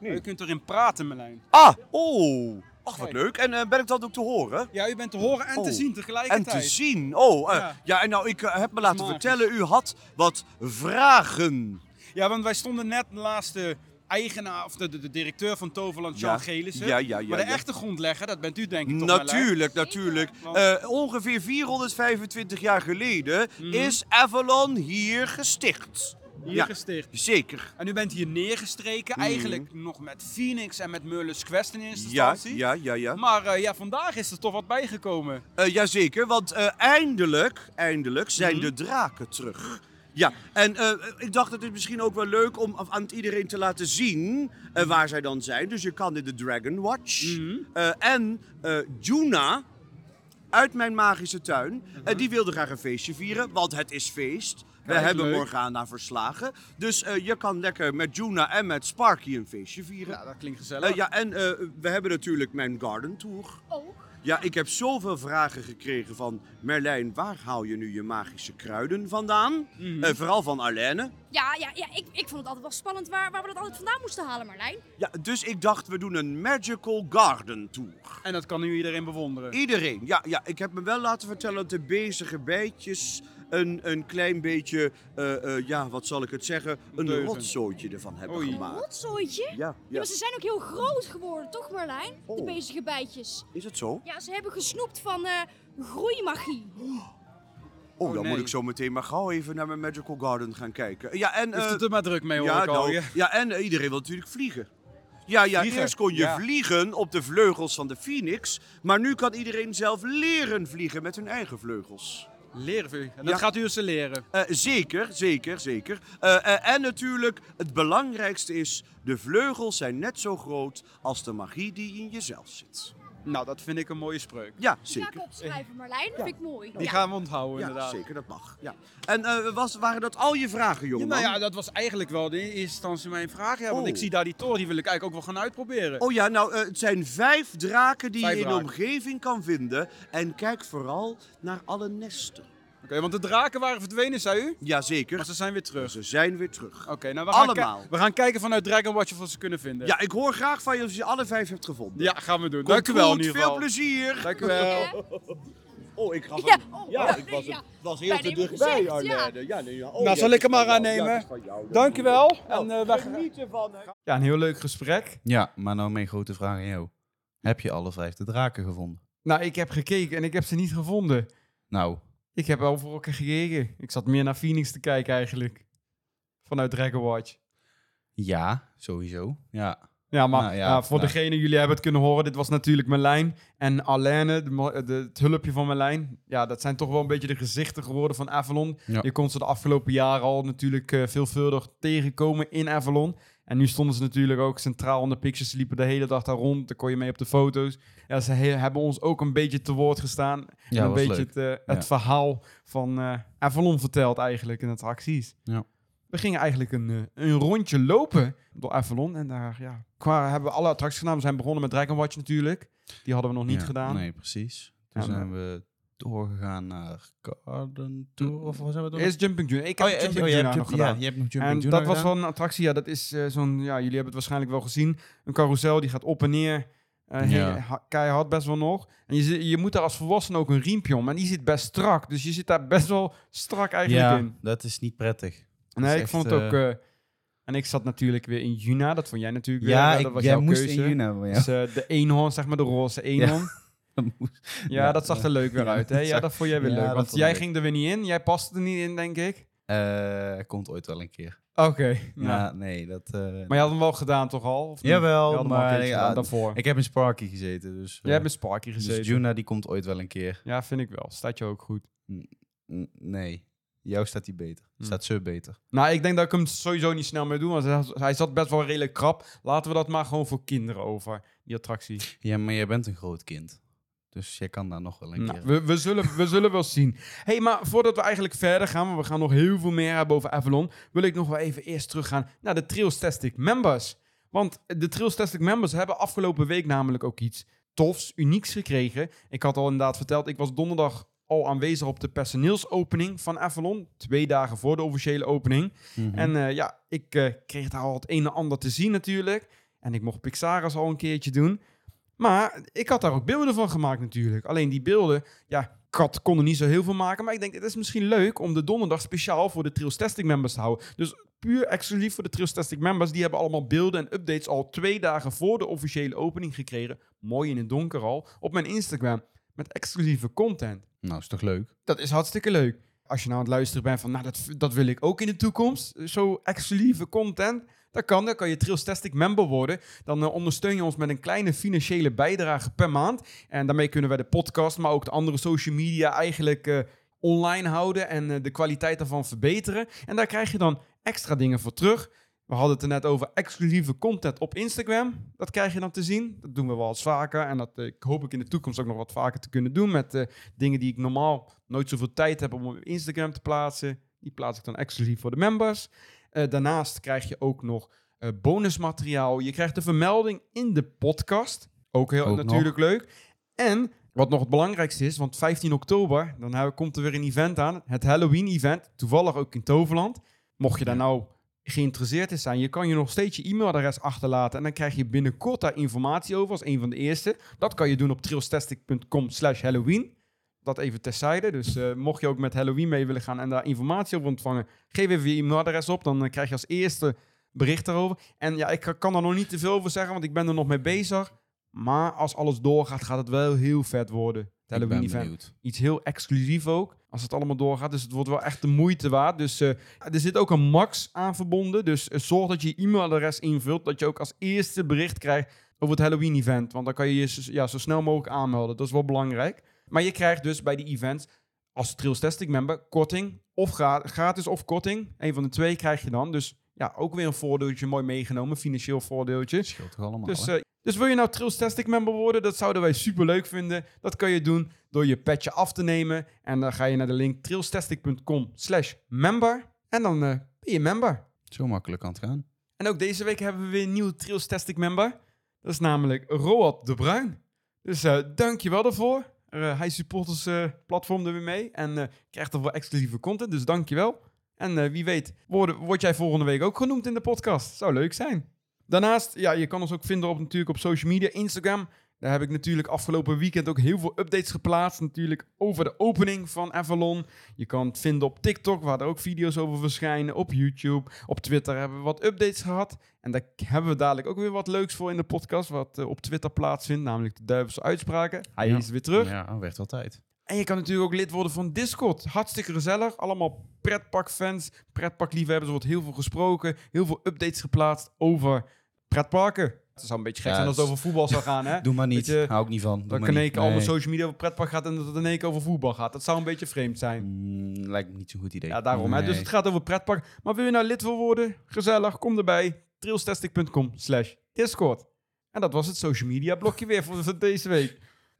Je kunt erin praten, Melijn. Ah, oh. Ach, wat leuk. En eh, ben ik dat ook te horen? Ja, u bent te horen en te Oh. zien En tegelijkertijd. te zien. Oh, eh, Ja. ja. en nou, ik eh, heb me laten vertellen, u had wat vragen. Ja, want wij stonden net de laatste eigenaar, of de, de, de directeur van Toverland, Jean Ja. Gelissen. Ja, ja, ja, maar de ja. echte grondlegger, dat bent u denk ik toch? Natuurlijk, natuurlijk. Want- Eh, ongeveer 425 jaar geleden Mhm. is Avalon hier gesticht. Hier Ja. gesticht. Zeker. En u bent hier neergestreken, Mhm. eigenlijk nog met Phoenix en met Merlin's Quest in eerste Ja, instantie. ja, ja, ja. Maar eh, ja, vandaag is er toch wat bijgekomen. Eh, jazeker, want eh, eindelijk, eindelijk zijn Mhm. de draken terug. Ja, en eh, ik dacht het is misschien ook wel leuk om aan het iedereen te laten zien eh, waar zij dan zijn. Dus je kan in de Dragon Watch. Mhm. Eh, en eh Juna uit mijn magische tuin, eh, die wilde graag een feestje vieren, want het is feest. We Kijk, hebben leuk. Morgana verslagen. Dus eh, je kan lekker met Juna en met Sparky een feestje vieren. Ja, dat klinkt gezellig. Eh, ja, en eh, we hebben natuurlijk mijn garden tour. Ook? Ja, ik heb zoveel vragen gekregen van Merlijn, waar haal je nu je magische kruiden vandaan? Eh, vooral van Arlene. Ja, ja, ja ik, ik vond het altijd wel spannend waar, waar we dat altijd vandaan moesten halen, Marlijn. Ja, dus ik dacht, we doen een magical garden tour. En dat kan nu iedereen bewonderen. Iedereen. Ja, ja, ik heb me wel laten vertellen dat de bezige bijtjes een, een klein beetje, eh, eh, ja, wat zal ik het zeggen, een Deugen. rotzooitje ervan hebben Oei. gemaakt. Rotzooitje? Ja, Ja, ja. maar ze zijn ook heel groot geworden, toch Marlijn? De Oh. bezige bijtjes. Is het zo? Ja, ze hebben gesnoept van eh, groeimagie. Oh, dan nee. moet ik zo meteen maar gauw even naar mijn Magical Garden gaan kijken. Ja, en... Is het er maar druk mee hoor ja, ik al. nou, Ja. en iedereen wil natuurlijk vliegen. Ja, ja, Vliegen, eerst kon je ja. vliegen op de vleugels van de Phoenix, maar nu kan iedereen zelf leren vliegen met hun eigen vleugels. Leren vliegen. En Ja. dat gaat u ze leren. Eh, zeker, zeker, zeker. Eh, eh, en natuurlijk, het belangrijkste is, de vleugels zijn net zo groot als de magie die in jezelf zit. Nou, dat vind ik een mooie spreuk. Ja, zeker. ik opschrijven, Marlijn. Dat vind ik mooi. Die Ja. gaan we onthouden Ja, inderdaad. zeker, dat mag. Ja. En eh, was, waren dat al je vragen, Ja, jongen? nou ja, dat was eigenlijk wel in eerste instantie mijn vraag. Ja, want Oh. ik zie daar die toren, die wil ik eigenlijk ook wel gaan uitproberen. Oh ja, nou, eh, het zijn vijf draken die Vijf je in draken. de omgeving kan vinden. En kijk vooral naar alle nesten. Oké, want de draken waren verdwenen, zei u? Jazeker, Maar ze zijn weer terug. ze zijn weer terug. Oké, nou we gaan, Allemaal. ki- we gaan kijken vanuit Dragon Watch of we ze kunnen vinden. Ja, ik hoor graag van je als je alle vijf hebt gevonden. Ja, gaan we doen. Komt Dank u wel goed, in ieder veel plezier. Dank u wel. Oh, ik gaf Ja, hem- oh, Ja, oh, ik was, ja. was Bijna heel te dichtbij, gezegd, ja. Arlene. Ja, nee, ja. Oh, Nou, ja, zal ik hem is maar van jou. aannemen? Ja, het is van jou. Dank u wel. Nou, En, eh, we gaan- geniet ervan, hè. Ja, een heel leuk gesprek. Ja, maar nou mijn grote vraag aan jou. Heb je alle vijf de draken gevonden? Nou, ik heb gekeken en ik heb ze niet gevonden. Nou, Ik heb overal gekeken. Ik zat meer naar Phoenix te kijken eigenlijk. Vanuit Dragon Watch. ja, sowieso. Ja. Ja, maar Nou ja, voor nou. degene, jullie hebben het kunnen horen, dit was natuurlijk Merlijn en Alaine, de, het hulpje van Merlijn. Ja, dat zijn toch wel een beetje de gezichten geworden van Avalon. Ja. Je kon ze de afgelopen jaren al natuurlijk eh, veelvuldig tegenkomen in Avalon. En nu stonden ze natuurlijk ook centraal in de pictures, ze liepen de hele dag daar rond, daar kon je mee op de foto's. Ja, ze he- hebben ons ook een beetje te woord gestaan. en Ja, een beetje het, eh, het Ja. verhaal van eh, Avalon verteld eigenlijk in attracties. Ja. We gingen eigenlijk een, eh, een rondje lopen door Avalon. En daar ja, qua, hebben we alle attracties gedaan. We zijn begonnen met Dragon Watch natuurlijk. Die hadden we nog niet Ja, gedaan. Nee, precies. Toen Ja, zijn we doorgegaan naar Garden Tour, of wat zijn we door? Eerst Jumping Junior. Ik heb oh, ja, Jumping oh, hebt, nog Jump- ja, gedaan. je hebt nog Jumping en dat was gedaan? wel een attractie. Ja, dat is eh, zo'n... Ja, jullie hebben het waarschijnlijk wel gezien. Een carousel die gaat op en neer. eh, Ja. keihard best wel nog. En je, je moet daar als volwassene ook een riempje om. En die zit best strak. Dus je zit daar best wel strak eigenlijk Ja, in. dat is niet prettig. Nee, is ik echt, vond het ook... eh, en ik zat natuurlijk weer in Juna. Dat vond jij natuurlijk ja, ik, dat was jij jouw moest keuze. in Juna. Ja. Dus de eenhoorn, zeg maar de roze eenhoorn. Ja, Ja, dat zag er leuk weer uit. Hè? Ja, dat vond jij weer leuk. Want jij leuk. ging er weer niet in. Jij paste er niet in, denk ik. Eh, komt ooit wel een keer. Oké. Ja, nou. nee, dat... eh, Maar je had hem wel gedaan toch al? Of? Jawel, al maar ja, daarvoor. ik heb in Sparky gezeten, dus... Jij eh, hebt met Sparky gezeten. Dus Juna, die komt ooit wel een keer. Ja, vind ik wel. Staat je ook goed. N- nee, jou staat die beter. Hm. Staat ze beter. Nou, ik denk dat ik hem sowieso niet snel meer doe. Want hij- hij zat best wel redelijk krap. Laten we dat maar gewoon voor kinderen over, die attractie. Ja, maar jij bent een groot kind. Dus jij kan daar nog wel een Nou, keer. we, we, zullen, we zullen wel zien. hey, maar voordat we eigenlijk verder gaan, want we gaan nog heel veel meer hebben over Avalon, wil ik nog wel even eerst teruggaan naar de Trailstastic members. Want de Trailstastic members hebben afgelopen week namelijk ook iets tofs, unieks gekregen. Ik had al inderdaad verteld, ik was donderdag al aanwezig op de personeelsopening van Avalon. Twee dagen voor de officiële opening. Mhm. En eh, ja, ik eh, kreeg daar al het een en ander te zien natuurlijk. En ik mocht Pixaris al een keertje doen. Maar ik had daar ook beelden van gemaakt natuurlijk. Alleen die beelden, ja, ik had, kon er niet zo heel veel maken. Maar ik denk, het is misschien leuk om de donderdag speciaal voor de Trails Testing members te houden. Dus puur exclusief voor de Trails Testing members. Die hebben allemaal beelden en updates al twee dagen voor de officiële opening gekregen. Mooi in het donker al. Op mijn Instagram. Met exclusieve content. Nou, is toch leuk? Dat is hartstikke leuk. Als je nou aan het luisteren bent van, nou, dat, dat wil ik ook in de toekomst. Zo exclusieve content. Dat kan, dan kan je Trailstastic member worden. Dan eh, ondersteun je ons met een kleine financiële bijdrage per maand. En daarmee kunnen wij de podcast, maar ook de andere social media eigenlijk eh, online houden. En eh, de kwaliteit daarvan verbeteren. En daar krijg je dan extra dingen voor terug. We hadden het er net over exclusieve content op Instagram. Dat krijg je dan te zien. Dat doen we wel eens vaker. En dat hoop ik in de toekomst ook nog wat vaker te kunnen doen. Met dingen die ik normaal nooit zoveel tijd heb om op Instagram te plaatsen. Die plaats ik dan exclusief voor de members. Eh, daarnaast krijg je ook nog eh, bonusmateriaal. Je krijgt de vermelding in de podcast. Ook heel Ook natuurlijk leuk. En wat nog het belangrijkste is, want 15 oktober, dan hebben- komt er weer een event aan. Het Halloween-event, toevallig ook in Toverland. Mocht je daar nou geïnteresseerd in zijn, je kan je nog steeds je e-mailadres achterlaten. En dan krijg je binnenkort daar informatie over als een van de eerste. Dat kan je doen op trailstastic.com slash Halloween. Dat even terzijde. Dus eh, mocht je ook met Halloween mee willen gaan en daar informatie over ontvangen, geef even je e-mailadres op. Dan eh, krijg je als eerste bericht daarover. En ja, ik kan er nog niet te veel over zeggen, want ik ben er nog mee bezig. Maar als alles doorgaat, gaat het wel heel vet worden. Het Halloween-event benieuwd. iets heel exclusief ook. Als het allemaal doorgaat. Dus het wordt wel echt de moeite waard. Dus eh, er zit ook een max aan verbonden. Dus zorg dat je je e-mailadres invult. Dat je ook als eerste bericht krijgt over het Halloween-event. Want dan kan je je ja, zo snel mogelijk aanmelden. Dat is wel belangrijk. Maar je krijgt dus bij die events als Trails Testing member korting. Of gra- gratis of korting. Een van de twee krijg je dan. Dus ja, ook weer een voordeeltje mooi meegenomen. Financieel voordeeltje. Scheelt toch allemaal, Dus, eh, dus wil je nou Trails Tastic member worden? Dat zouden wij super leuk vinden. Dat kan je doen door je petje af te nemen. En dan ga je naar de link trailstastic.com slash member. En dan eh, ben je member. Zo makkelijk kan het gaan. En ook deze week hebben we weer een nieuwe Trails Tastic member. Dat is namelijk Roald de Bruin. Dus eh dankjewel daarvoor. Eh, hij support ons eh, platform er weer mee. En eh, krijgt er voor exclusieve content. Dus dankjewel. En wie weet, word, word jij volgende week ook genoemd in de podcast. Zou leuk zijn. Daarnaast, ja, je kan ons ook vinden op, natuurlijk op social media, Instagram. Daar heb ik natuurlijk afgelopen weekend ook heel veel updates geplaatst. Natuurlijk over de opening van Avalon. Je kan het vinden op TikTok, waar er ook video's over verschijnen. Op YouTube. Op Twitter hebben we wat updates gehad. En daar hebben we dadelijk ook weer wat leuks voor in de podcast. Wat eh, op Twitter plaatsvindt, namelijk de Duivelse Uitspraken. Hij Ja. is weer terug. Ja, werd wel tijd. En je kan natuurlijk ook lid worden van Discord. Hartstikke gezellig. Allemaal pretparkfans, pretparkliefhebbers. Er wordt heel veel gesproken, heel veel updates geplaatst over pretparken. Het zou een beetje gek Ja, zijn als het over voetbal zou gaan, hè? Doe maar niet. Je, Hou ik niet van. Doe Dat maar kan niet. ik allemaal Nee. social media over pretpark gaat en dat het in één keer over voetbal gaat. Dat zou een beetje vreemd zijn. Mm, lijkt me niet zo'n goed idee. Ja, daarom. Hè? Dus het gaat over pretpark. Maar wil je nou lid wil worden? Gezellig, kom erbij. trailstastic.com slash discord. En dat was het social media blokje weer voor deze week.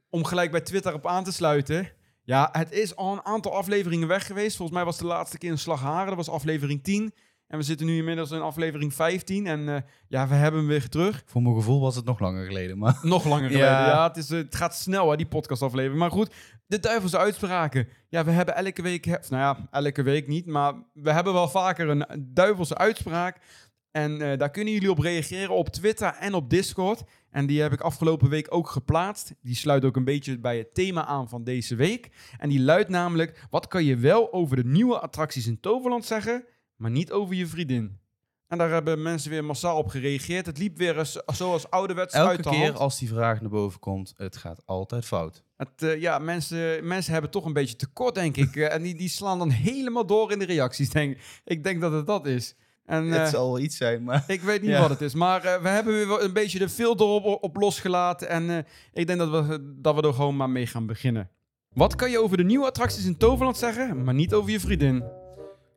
Om gelijk bij Twitter op aan te sluiten. Ja, het is al een aantal afleveringen weg geweest. Volgens mij was de laatste keer een Slagharen. Dat was aflevering 10. En we zitten nu inmiddels in aflevering 15. En eh, ja, we hebben hem weer terug. Voor mijn gevoel was het nog langer geleden. Maar Nog langer geleden. Ja, Ja. het, is, eh, het gaat snel, hè, die podcastaflevering. Maar goed, de duivelse uitspraken. Ja, we hebben elke week... Nou ja, elke week niet. Maar we hebben wel vaker een duivelse uitspraak. En eh, daar kunnen jullie op reageren op Twitter en op Discord. En die heb ik afgelopen week ook geplaatst. Die sluit ook een beetje bij het thema aan van deze week. En die luidt namelijk... Wat kan je wel over de nieuwe attracties in Toverland zeggen... maar niet over je vriendin? En daar hebben mensen weer massaal op gereageerd. Het liep weer eens zoals ouderwets uit elke de keer hand. als die vraag naar boven komt, het gaat altijd fout. Het, eh, ja, mensen, mensen hebben toch een beetje tekort, denk ik. Eh, en die, die slaan dan helemaal door in de reacties. Denk, ik denk dat het dat is. En eh, het zal wel iets zijn, maar... ik weet niet Ja. wat het is. Maar eh, we hebben weer een beetje de filter op, op losgelaten. En eh, ik denk dat we, dat we er gewoon maar mee gaan beginnen. Wat kan je over de nieuwe attracties in Toverland zeggen, maar niet over je vriendin?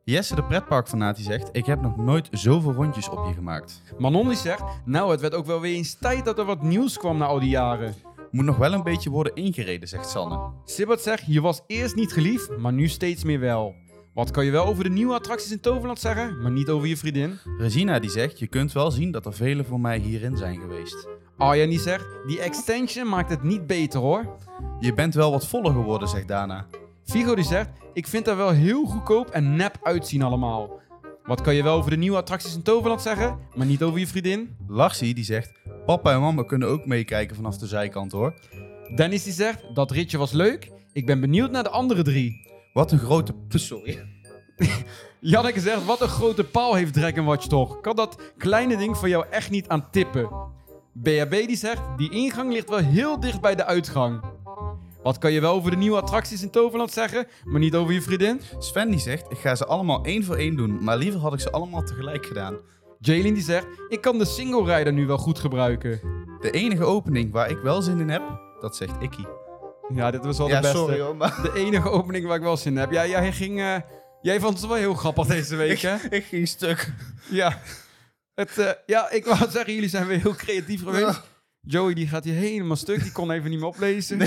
Jesse, de pretparkfanaat, die zegt... Ik heb nog nooit zoveel rondjes op je gemaakt. Manon die zegt, nou het werd ook wel weer eens tijd dat er wat nieuws kwam na al die jaren. Moet nog wel een beetje worden ingereden, zegt Sanne. Sibbert zegt, je was eerst niet geliefd, maar nu steeds meer wel. Wat kan je wel over de nieuwe attracties in Toverland zeggen, maar niet over je vriendin? Regina die zegt... Je kunt wel zien dat er velen voor mij hierin zijn geweest. Arjan die zegt, die extension maakt het niet beter hoor. Je bent wel wat voller geworden, zegt Dana. Figo die zegt, ik vind er wel heel goedkoop en nep uitzien allemaal. Wat kan je wel over de nieuwe attracties in Toverland zeggen, maar niet over je vriendin? Larsie die zegt... Papa en mama kunnen ook meekijken vanaf de zijkant, hoor. Dennis die zegt, dat ritje was leuk. Ik ben benieuwd naar de andere drie. Wat een grote... Sorry. Janneke zegt, wat een grote paal heeft Dragon Watch toch. Kan dat kleine ding van jou echt niet aan tippen? BHB die zegt, die ingang ligt wel heel dicht bij de uitgang. Wat kan je wel over de nieuwe attracties in Toverland zeggen, maar niet over je vriendin? Sven die zegt... Ik ga ze allemaal één voor één doen, maar liever had ik ze allemaal tegelijk gedaan. Jalen die zegt, ik kan de single rider nu wel goed gebruiken. De enige opening waar ik wel zin in heb, dat zegt Ikkie. Ja, dit was wel Ja, de beste. sorry hoor, maar... De enige opening waar ik wel zin in heb. Ja, jij ging... eh, jij vond het wel heel grappig deze week, hè? Ik ging stuk. Ja. Het, eh, ja, ik wou zeggen, jullie zijn weer heel creatief geweest. Joey, die gaat hier helemaal stuk. Die kon even niet meer oplezen.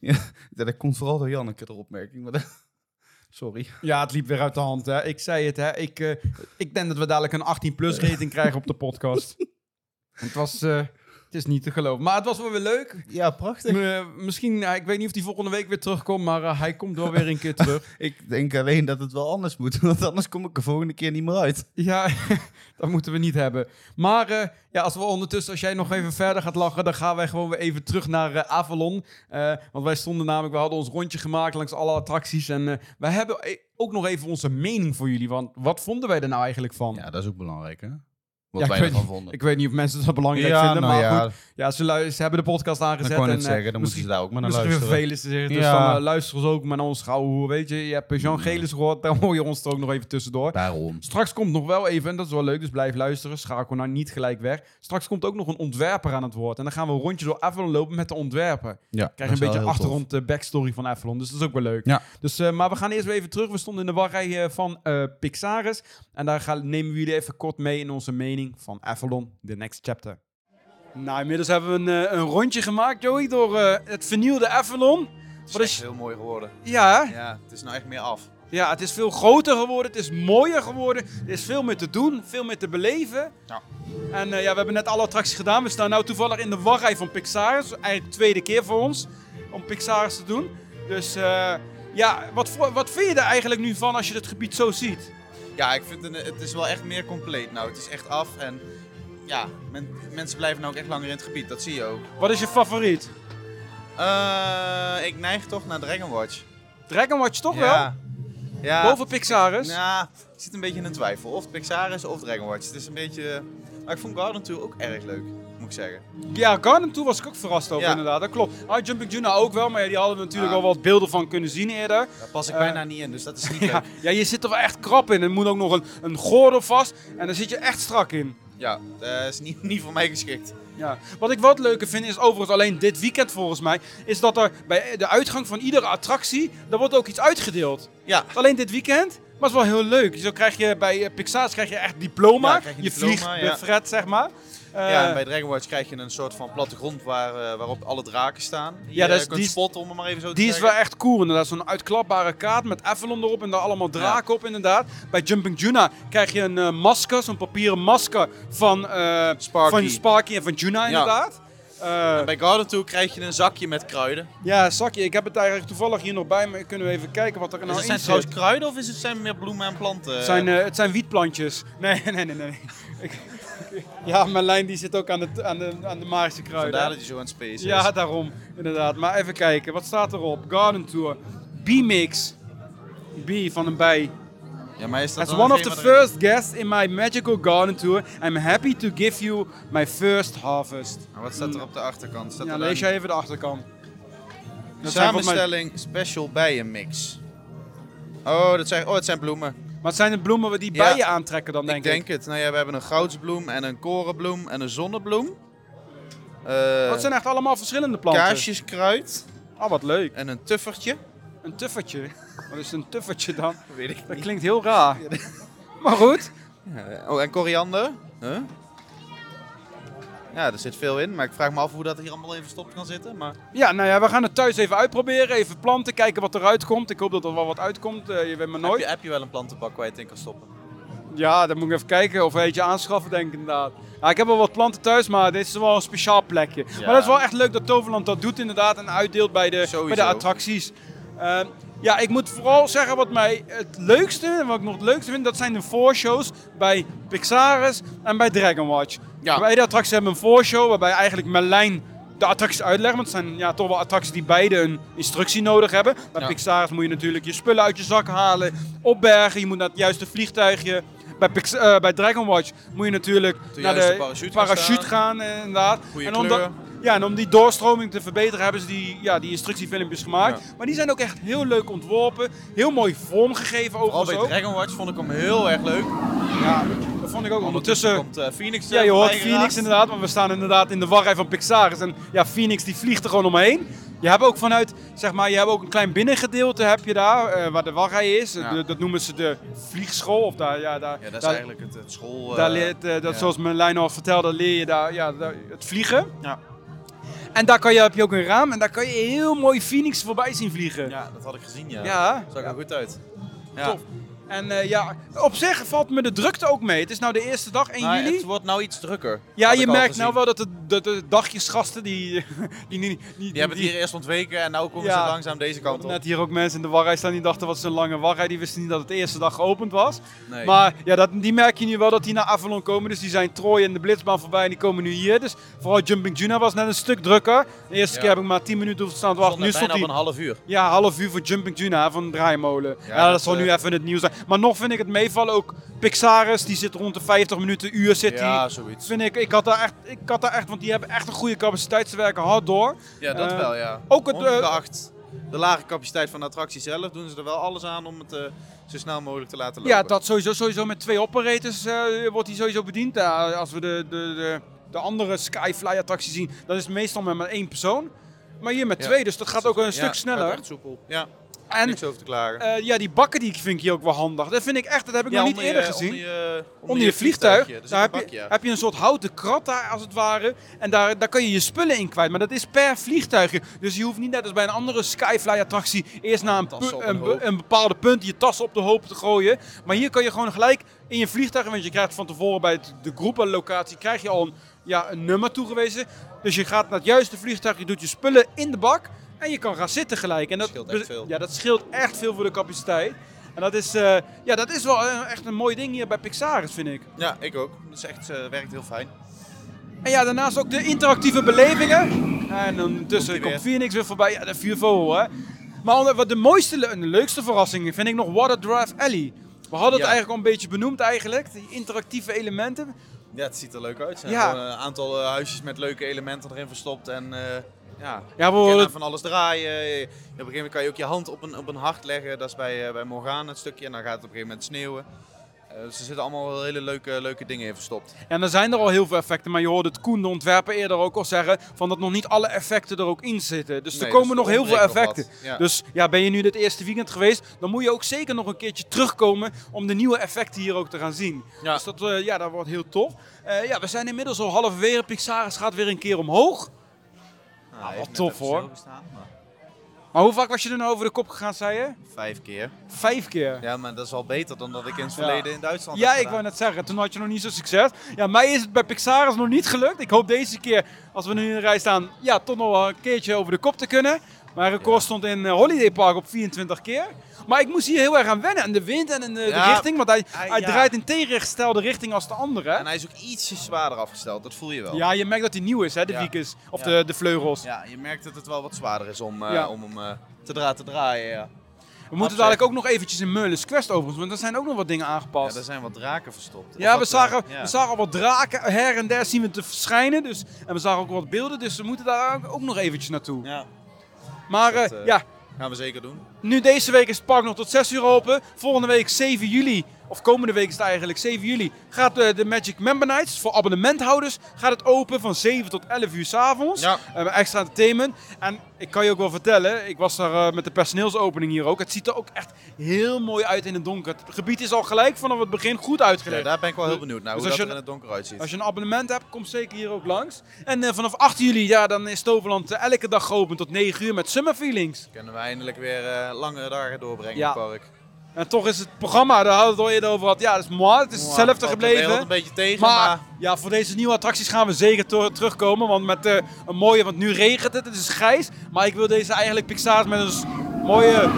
Ja, dat komt vooral door Janneke, de opmerking. Maar dat- Sorry. Ja, het liep weer uit de hand, hè. Ik zei het, hè. Ik, eh, ik denk dat we dadelijk een 18-plus rating krijgen op de podcast. Het was... eh, Het is niet te geloven. Maar het was wel weer leuk. Ja, prachtig. Eh, misschien, ik weet niet of hij volgende week weer terugkomt, maar eh, hij komt wel weer een keer terug. Ik denk alleen dat het wel anders moet, want anders kom ik er volgende keer niet meer uit. Ja, dat moeten we niet hebben. Maar eh, ja, als we ondertussen, als jij nog even verder gaat lachen, dan gaan wij gewoon weer even terug naar eh, Avalon. Eh, want wij stonden namelijk, we hadden ons rondje gemaakt langs alle attracties. En eh, wij hebben e- ook nog even onze mening voor jullie. Want wat vonden wij er nou eigenlijk van? Ja, dat is ook belangrijk, hè? Wat Ja, ik wij weet ervan niet- vonden. Ik weet niet of mensen dat belangrijk ja, vinden, nou maar ja, goed. Ja, ze, lu- ze hebben de podcast aangezet. dat kan ik en, eh, zeggen. Dan moeten misschien- ze daar ook maar naar Misschien luisteren. te zeggen. Dus Ja. dan uh, luisteren ze ook maar naar ons hoer. Weet je, je hebt Jean Gelis gehoord, dan hoor je ons er ook nog even tussendoor. Daarom. Straks komt nog wel even, en dat is wel leuk, dus blijf luisteren. Schakel nou niet gelijk weg. Straks komt ook nog een ontwerper aan het woord. En dan gaan we een rondje door Avalon lopen met de ontwerper. Ja, Krijg je een beetje achtergrond de backstory van Avalon. Dus dat is ook wel leuk. Ja. Dus, eh, maar we gaan eerst weer even terug. We stonden in de wachtrij eh, van eh, Pixaris. En daar gaan, nemen we jullie even kort mee in onze mening van Avalon, The Next Chapter. Nou, inmiddels hebben we een, eh, een rondje gemaakt, Joey, door eh, het vernieuwde Avalon. Het is Wat is- heel mooi geworden. Ja? Ja, het is nou echt meer af. Ja, het is veel groter geworden, het is mooier geworden, er is veel meer te doen, veel meer te beleven. Ja. En eh, ja, we hebben net alle attracties gedaan. We staan nu toevallig in de wachtrij van Pixar. Dat is eigenlijk de tweede keer voor ons om Pixar te doen. Dus eh, ja, wat, wat vind je er eigenlijk nu van als je het gebied zo ziet? Ja, ik vind het, het is wel echt meer compleet nou. Het is echt af en ja, men- mensen blijven nou ook echt langer in het gebied. Dat zie je ook. Wat is je favoriet? Eh, ik neig toch naar Dragon Watch. Dragon Watch toch wel? ja. Boven Pixaris? Ja, ik zit een beetje in een twijfel. Of Pixar is of Dragon Watch. Het is een beetje... Maar ik vond Garden Tour ook erg leuk, moet ik zeggen. Ja, Garden Tour was ik ook verrast over Ja. inderdaad, dat klopt. Ah, Jumping Juna ook wel, maar ja, die hadden we natuurlijk Ja. al wat beelden van kunnen zien eerder. Daar pas ik Eh, bijna niet in, dus dat is niet Ja, je zit er wel echt krap in. Er moet ook nog een, een gordel vast en daar zit je echt strak in. Ja, dat is niet, niet voor mij geschikt. Ja. Wat ik wat leuker vind is overigens alleen dit weekend volgens mij, is dat er bij de uitgang van iedere attractie, daar wordt ook iets uitgedeeld. Ja, Alleen dit weekend, maar het is wel heel leuk. Zo krijg je bij eh, Pixar krijg je echt diploma. Ja, krijg je je diploma, vliegt ja. bevred, zeg maar. Eh, ja, en bij Dragon Watch krijg je een soort van plattegrond waar, eh, waarop alle draken staan. Die Ja, dat is- kunt die is- spotten, om het maar even zo te Die is wel echt cool inderdaad. Zo'n uitklapbare kaart met Avalon erop en daar allemaal draken op inderdaad. Bij Jumping Juna krijg je een eh, masker, zo'n papieren masker van, eh, Sparky. van Sparky en van Juna inderdaad. Eh, En bij Garden Tour krijg je een zakje met kruiden. ja, zakje. Ik heb het eigenlijk toevallig hier nog bij me. Kunnen we even kijken wat er nou in het zit. zijn trouwens kruiden of is het zijn meer bloemen en planten? Het zijn, eh, het zijn wietplantjes. Nee, nee, nee, nee. Ja, mijn lijn die zit ook aan de, aan de, aan de magische kruiden. Vandaar dat je zo aan het space is. Ja, daarom. Inderdaad. Maar even kijken. Wat staat erop? Garden Tour. B-Mix. B van een bij. ja maar is dat As one of the first guests in my magical garden tour, I'm happy to give you my first harvest. Maar Wat staat er op de achterkant? Staat Ja, er lees jij even de achterkant. Dat Samenstelling special bijenmix. Oh, dat zijn, oh, het zijn bloemen. Het zijn de bloemen die Ja. bijen aantrekken dan, denk ik denk het. Nou ja, we hebben een goudsbloem en een korenbloem en een zonnebloem. Eh Oh, het zijn echt allemaal verschillende planten. kaarsjeskruid Oh, wat leuk. en een tuffertje. Een tuffertje. Wat is een tuffertje dan? Weet ik Dat niet. klinkt heel raar. Maar goed. Ja, oh, en koriander. Huh? Ja, er zit veel in, maar ik vraag me af hoe dat hier allemaal in verstopt kan zitten. Maar Ja, nou ja, we gaan het thuis even uitproberen. Even planten, kijken wat eruit komt. Ik hoop dat er wel wat uitkomt. Eh, je weet maar heb nooit. je, heb je wel een plantenbak waar je het in kan stoppen? Ja, dan moet ik even kijken of we eentje aanschaffen, denk ik inderdaad. Ja, ik heb wel wat planten thuis, maar dit is wel een speciaal plekje. Maar dat is wel echt leuk dat Toverland dat doet inderdaad en uitdeelt bij de, bij de attracties. Ehm, ja, ik moet vooral zeggen wat mij het leukste, en wat ik nog het leukste vind, dat zijn de voorshows bij Pixaris en bij Dragon Watch. Ja. Beide attracties hebben een voorshow waarbij eigenlijk Merlijn de attracties uitlegt. Want het zijn ja, toch wel attracties die beide een instructie nodig hebben. Bij Ja. Pixaris moet je natuurlijk je spullen uit je zak halen, opbergen. Je moet naar het juiste vliegtuigje. Bij, Pix- eh, bij Dragon Watch moet je natuurlijk De naar de parachute gaan parachute staan. gaan, inderdaad. Goeie en om kleur. Ja, en om die doorstroming te verbeteren hebben ze die, ja, die instructiefilmpjes gemaakt. Ja. Maar die zijn ook echt heel leuk ontworpen. Heel mooi vormgegeven overigens bij ook. Dragon Watch vond ik hem heel erg leuk. Ja, dat vond ik ook. Ondertussen komt eh, Phoenix ja, je hoort voorbij Phoenix inderdaad, want we staan inderdaad in de wachtrij van Pixaris. En ja, Phoenix die vliegt er gewoon omheen. Je hebt ook vanuit, zeg maar, je hebt ook een klein binnengedeelte heb je daar, eh, waar de wachtrij is. Ja. De- dat noemen ze de vliegschool. Of daar, ja, daar, Ja, dat is daar, eigenlijk het, het school... daar eh, leert, eh, dat, ja. zoals Merlijn al vertelde, leer je daar, ja, daar- het vliegen. Ja. En daar kan je, heb je ook een raam en daar kan je heel mooi Phoenix voorbij zien vliegen. Ja, dat had ik gezien, ja. Ja, Zag er goed uit. Ja. Tof. En eh, ja, op zich valt me de drukte ook mee. Het is nou de eerste dag, 1 Maar juli. het wordt nou iets drukker. Ja, je merkt nou wel dat de, de, de dagjesgasten, die, die, die, die, Die hebben het hier eerst ontweken en nu komen Ja. ze langzaam deze kant op. net hier ook mensen in de wachtrij staan die dachten wat is een lange wachtrij. Die wisten niet dat het de eerste dag geopend was. Nee. Maar ja, dat, die merk je nu wel dat die naar Avalon komen. Dus die zijn Troy en de Blitzbaan voorbij en die komen nu hier. Dus vooral Jumping Juna was net een stuk drukker. De eerste Ja. keer heb ik maar 10 minuten hoeven staan te wachten. Nu stond hij op een half uur. ja, half uur voor Jumping Juna van Draaimolen. Ja, dat, dat, zal nu eh, even het nieuws zijn. Maar nog vind ik het meevallen. Ook Pixaris, die zit rond de 50 minuten, uur zit. Ja, zoiets. Vind ik, ik had daar echt, ik had daar echt, want die hebben echt een goede capaciteit. Ze werken hard door. Ja, dat Eh, wel, ja. ook het, eh, Ongeacht de lage capaciteit van de attractie zelf doen ze er wel alles aan om het eh, zo snel mogelijk te laten lopen. Ja, dat sowieso, sowieso met twee operators eh, wordt hij sowieso bediend. Als we de, de, de, de andere Skyfly attractie zien, dan is het meestal met maar één persoon. Maar hier met Ja. twee, dus dat gaat ook een Ja, stuk sneller. echt soepel. Ja, En niks over te klagen. eh, ja, die bakken die vind ik hier ook wel handig. Dat vind ik echt, dat heb ik ja, nog niet eerder je- gezien. Onder je, Onder je vliegtuig, daar heb je, een bakje. heb je een soort houten krat daar als het ware. En daar, daar kan je je spullen in kwijt. Maar dat is per vliegtuigje. Dus je hoeft niet net als bij een andere Skyfly attractie eerst naar een, een, een bepaalde punt je tas op de hoop te gooien. Maar hier kan je gewoon gelijk in je vliegtuig, want je krijgt van tevoren bij de groepenlocatie krijg je al een, ja, een nummer toegewezen. Dus je gaat naar het juiste vliegtuig, je doet je spullen in de bak en je kan gaan zitten gelijk. En dat scheelt echt veel. Ja, dat scheelt echt veel voor de capaciteit. En dat is, eh, ja, dat is wel eh, echt een mooi ding hier bij Pixaris, vind ik. Ja, ik ook. Dat is echt, eh, werkt heel fijn. En ja, daarnaast ook de interactieve belevingen. En ondertussen Komt-ie komt Phoenix weer voorbij. Ja, de vuurvogel, hè. Maar wat de mooiste en de leukste verrassing vind ik nog Water Drive Alley. We hadden het eigenlijk al een beetje benoemd eigenlijk. Die interactieve elementen. Ja, het ziet er leuk uit. Zijn Ja. een aantal huisjes met leuke elementen erin verstopt. En ja, Ja, we van alles draaien. Op een gegeven moment kan je ook je hand op een, op een hart leggen. Dat is bij, eh, bij Morgana het stukje. En dan gaat het op een gegeven moment sneeuwen. Eh, dus er zitten allemaal hele leuke, leuke dingen in verstopt. En er zijn er al heel veel effecten, maar je hoorde het Koen, de ontwerper, eerder ook al zeggen van dat nog niet alle effecten er ook in zitten. Dus er komen dus nog heel veel effecten. ja. Dus ja, ben je nu dit eerste weekend geweest, dan moet je ook zeker nog een keertje terugkomen om de nieuwe effecten hier ook te gaan zien. Ja. Dus dat, eh, ja, dat wordt heel tof. Ja, we zijn inmiddels al halverwege. Pixaris gaat weer een keer omhoog. Nou, wat tof, hoor. maar Maar hoe vaak was je er nou over de kop gegaan, zei je? Vijf keer. Vijf keer. Ja, maar dat is al beter dan dat ik in het Ja. verleden in Duitsland Ja, ik wou net zeggen, toen had je nog niet zo succes. Ja, mij is het bij Pixaris nog niet gelukt. Ik hoop deze keer, als we nu in de rij staan, ja, toch nog wel een keertje over de kop te kunnen. Mijn record stond in eh, Holiday Park op 24 keer. Maar ik moest hier heel erg aan wennen aan de wind en aan de, de Ja, richting. Want hij, hij- hij ja. draait in tegengestelde richting als de andere. En hij is ook ietsje zwaarder afgesteld, dat voel je wel. Ja, je merkt dat hij nieuw is, hè, de Ja. Vickers. Of Ja. de, de vleugels. Ja, je merkt dat het wel wat zwaarder is om, eh, Ja. om hem eh, te, dra te draaien. Ja. We moeten dadelijk ook nog eventjes in Merlin's Quest overigens, want er zijn ook nog wat dingen ja, aangepast. er zijn wat draken verstopt. Ja, we wat, zagen, eh, ja. we zagen al wat draken her en der zien we te verschijnen. Dus, en we zagen ook wat beelden, dus we moeten daar ook- nog eventjes naartoe. Ja, Maar dat, eh, eh, ja, gaan we zeker doen. Nu deze week is het park nog tot 6 uur open. Volgende week 7 juli, of komende week is het eigenlijk 7 juli, gaat eh, de Magic Member Nights voor abonnementhouders gaat het open van 7 tot 11 uur s'avonds. Ja. Eh, extra entertainment. En ik kan je ook wel vertellen, ik was daar eh, met de personeelsopening hier ook. Het ziet er ook echt heel mooi uit in het donker. Het gebied is al gelijk vanaf het begin goed Ja, uitgelegd. daar ben ik wel heel benieuwd naar, Dus hoe dat je- er in het donker uitziet. Als je een abonnement hebt, kom zeker hier ook langs. En vanaf 8 juli, ja, dan is Toverland elke dag geopend tot 9 uur met Summer Feelings. Kunnen we eindelijk weer eh, langere dagen doorbrengen Ja. in het park. En toch is het programma, daar hadden we het al eerder over gehad, ja, dat is mooi. Het is hetzelfde de gebleven. wereld een beetje tegen, Maar, maar... ja, voor deze nieuwe attracties gaan we zeker terugkomen. Want met eh, een mooie, want nu regent het, het is grijs. Maar ik wil deze eigenlijk Pixaris met een mooie...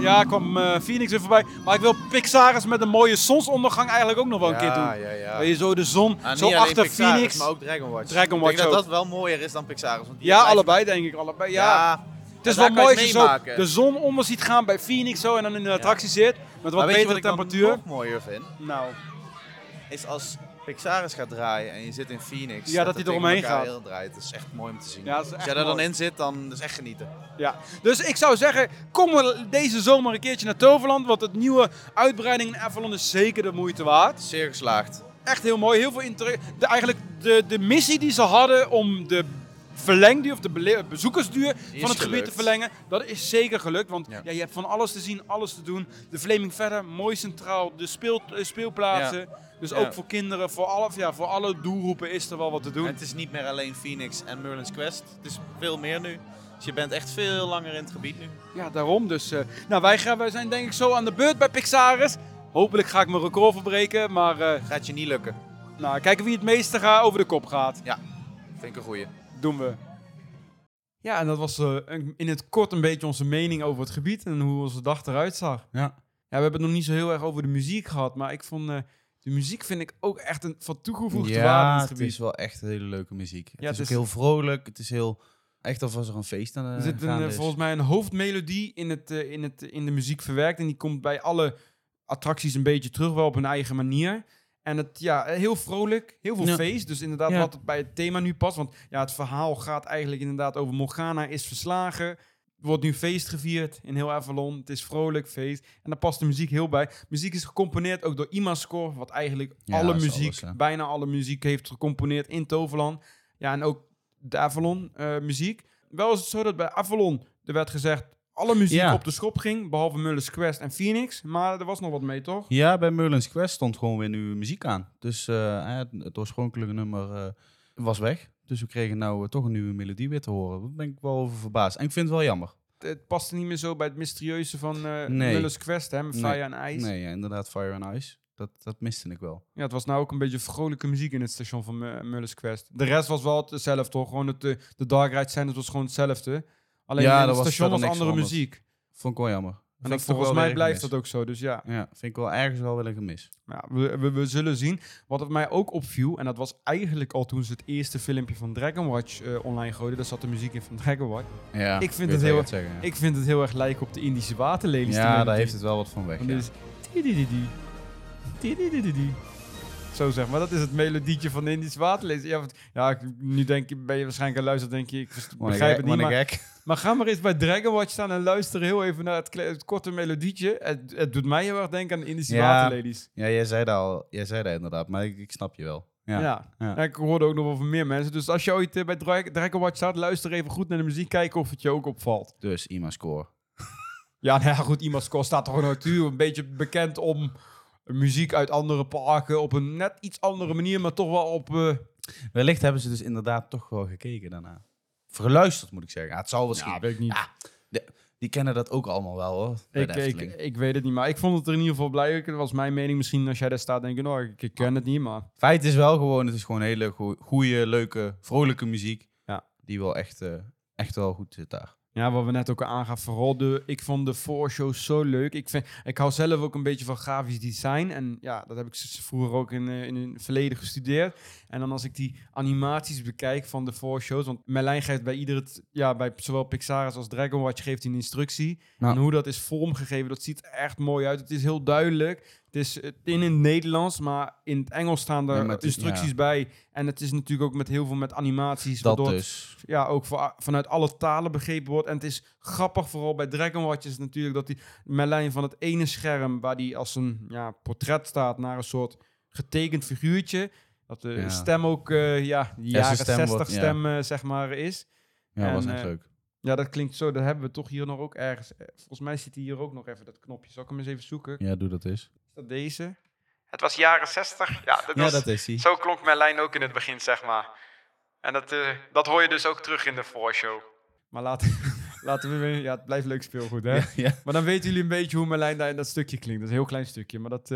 Ja, kwam eh, Phoenix weer voorbij. Maar ik wil Pixaris met een mooie zonsondergang eigenlijk ook nog wel een keer doen. Ja, ja, ja. Dat je zo de zon, Ah, zo achter Phoenix. maar ook Dragon Watch. Dragon Watch Ik denk ook. dat dat wel mooier is dan Pixaris. Want die Ja, allebei denk ik. Allebei, ja. Het is wel mooi als je zo de zon onder ziet gaan bij Phoenix zo en dan in de attractie zit. Met wat Maar betere wat ik dan temperatuur. nog mooier vind? Nou, Is als Pixaris gaat draaien en je zit in Phoenix. Ja, dat hij eromheen gaat. heel draait. Dat is echt mooi om te zien. Ja, als jij daar dan in zit, dan is echt genieten. ja. Dus ik zou zeggen, kom deze zomer een keertje naar Toverland. Want het nieuwe uitbreiding in Avalon is zeker de moeite waard. Zeer geslaagd. Echt heel mooi. Heel veel inter de, Eigenlijk de, de missie die ze hadden om de verlengduur of de bele- bezoekersduur van het gebied te verlengen. Dat is zeker gelukt. Want ja. Ja. je hebt van alles te zien, alles te doen. De Flaming verder, mooi centraal. De speel, eh, speelplaatsen. Dus Ja. ook voor kinderen, voor alle, ja, voor alle doelgroepen is er wel wat te doen. En het is niet meer alleen Phoenix en Merlin's Quest. Het is veel meer nu. Dus je bent echt veel langer in het gebied nu. Ja, daarom dus. eh, nou, wij, gaan, wij zijn denk ik zo aan de beurt bij Pixaris. Hopelijk ga ik mijn record verbreken, maar eh, Gaat je niet lukken. nou, kijken wie het meeste gaat over de kop gaat. Vind ik een goeie. Doen we. Ja, en dat was eh, een- in het kort een beetje onze mening over het gebied en hoe onze dag eruit zag. Ja. Ja, we hebben het nog niet zo heel erg over de muziek gehad, maar ik vond eh, de muziek vind ik ook echt een van toegevoegde waarde in Ja, het het gebied. is wel echt hele leuke muziek. Het Ja, is het ook is- heel vrolijk. Het is heel... Echt alsof er een feest aan de Er zit een, eh, volgens mij een hoofdmelodie in, het, eh, in, het, in de muziek verwerkt. En die komt bij alle attracties een beetje terug, wel op hun eigen manier. En het, ja, heel vrolijk, heel veel Ja. feest. Dus inderdaad, Ja. wat het bij het thema nu past. Want ja, het verhaal gaat eigenlijk inderdaad over Morgana is verslagen. Er wordt nu feest gevierd in heel Avalon. Het is vrolijk, feest. En daar past de muziek heel bij. Muziek is gecomponeerd ook door Imascore, wat eigenlijk Ja, alle muziek, alles, bijna alle muziek heeft gecomponeerd in Toverland. Ja, en ook de Avalon eh, muziek. Wel is het zo dat bij Avalon er werd gezegd alle muziek Ja. op de schop ging, behalve Mullis Quest en Phoenix. Maar er was nog wat mee, toch? Ja, bij Merlin's Quest stond gewoon weer nieuwe muziek aan. Dus eh, het, oorspronkelijke nummer eh, was weg. Dus we kregen nou eh, toch een nieuwe melodie weer te horen. Daar ben ik wel over verbaasd. En ik vind het wel jammer. Het, paste niet meer zo bij het mysterieuze van Nee. Mullis Quest, hè, met Nee. Fire en IJs. Nee, ja, inderdaad, Fire and Ice. Dat, dat miste ik wel. Ja, het was nou ook een beetje vrolijke muziek in het station van Mu- Mullis Quest. De rest was wel hetzelfde, toch? Gewoon het, de Dark Ride het was gewoon hetzelfde. Alleen Ja, in het station was andere muziek. Vond ik wel jammer. En dat, volgens mij blijft dat ook zo, dus ja. Ja, vind ik wel ergens wel weer een gemis. Ja, we, we, we zullen zien. Wat het mij ook opviel, en dat was eigenlijk al toen ze het eerste filmpje van Dragon Watch eh, online gooiden, daar zat de muziek in van Dragon Watch. Ja, Ik vind het heel- zeggen, ja. Ik vind het heel erg lijken op de Indische waterlelies. ja, daar heeft het wel wat van weg. Want Ja. tidididi. Zo zeg maar, dat is het melodietje van de Indische waterlelies. Ja, nu denk je, ben je waarschijnlijk aan luisteren, denk je, ik begrijp het niet, maar. Maar ga maar eens bij Dragon Watch staan en luister heel even naar het, korte melodietje. Het, het doet mij heel erg denken aan de Indische Ja. Ja, jij zei dat al. Jij zei dat inderdaad, maar ik, ik snap je wel. Ja. Ja. Ik hoorde ook nog wel van meer mensen. Dus als je ooit eh, bij Dra- Dragon Watch staat, luister even goed naar de muziek, kijken of het je ook opvalt. Dus IMA score. Ja, nou ja, goed, iemand score staat toch natuurlijk een beetje bekend om muziek uit andere parken op een net iets andere manier, maar toch wel op... eh, Wellicht hebben ze dus inderdaad toch wel gekeken daarna. Verluisterd moet ik zeggen. Ja, het zal misschien. ja, weet ik niet. Ja, die kennen dat ook allemaal wel hoor. Ik, ik, ik weet het niet, maar ik vond het er in ieder geval blij. Dat was mijn mening. Misschien als jij daar staat, denk je, nou, ik, ik ken het niet, maar... Feit is wel gewoon, het is gewoon hele goede, leuke, vrolijke muziek. Ja. Die wel echt, eh, echt wel goed zit daar. Ja, wat we net ook aangaf, vooral de, ik vond de voorshows zo leuk. Ik, vind, ik hou zelf ook een beetje van grafisch design. En ja, dat heb ik vroeger ook in, eh, in het verleden gestudeerd. En dan als ik die animaties bekijk van de voorshows. Want Merlijn geeft bij ieder, het- ja, bij zowel Pixar als Dragon Watch geeft hij een instructie. En hoe dat is vormgegeven, dat ziet echt mooi uit. Het is heel duidelijk. Het is in het Nederlands, maar in het Engels staan er Ja, het instructies ja. bij. En het is natuurlijk ook met heel veel met animaties. Dat waardoor het dus. ja, ook voor, vanuit alle talen begrepen wordt. En het is grappig, vooral bij Dragon Watch is natuurlijk dat die Merlijn van het ene scherm, waar die als een ja, portret staat, naar een soort getekend figuurtje. Dat de Ja. stem ook, eh, ja, jaren stem 60 wordt- ja. stem, eh, zeg maar, is. Ja, En, was echt eh, leuk. Ja, dat klinkt zo. Dat hebben we toch hier nog ook ergens. Volgens mij zit hier ook nog even dat knopje. Zal ik hem eens even zoeken? Ja, doe dat eens. Is dat deze? Het was jaren 60. Ja, dat Ja, was, dat is hij. zo klonk Merlijn ook in het begin, zeg maar. En dat, dat hoor je dus ook terug in de voorshow. Maar laten, laten we. Ja, het blijft leuk speelgoed, hè? Ja, ja. Maar dan weten jullie een beetje hoe Merlijn daar in dat stukje klinkt. Dat is een heel klein stukje, maar dat,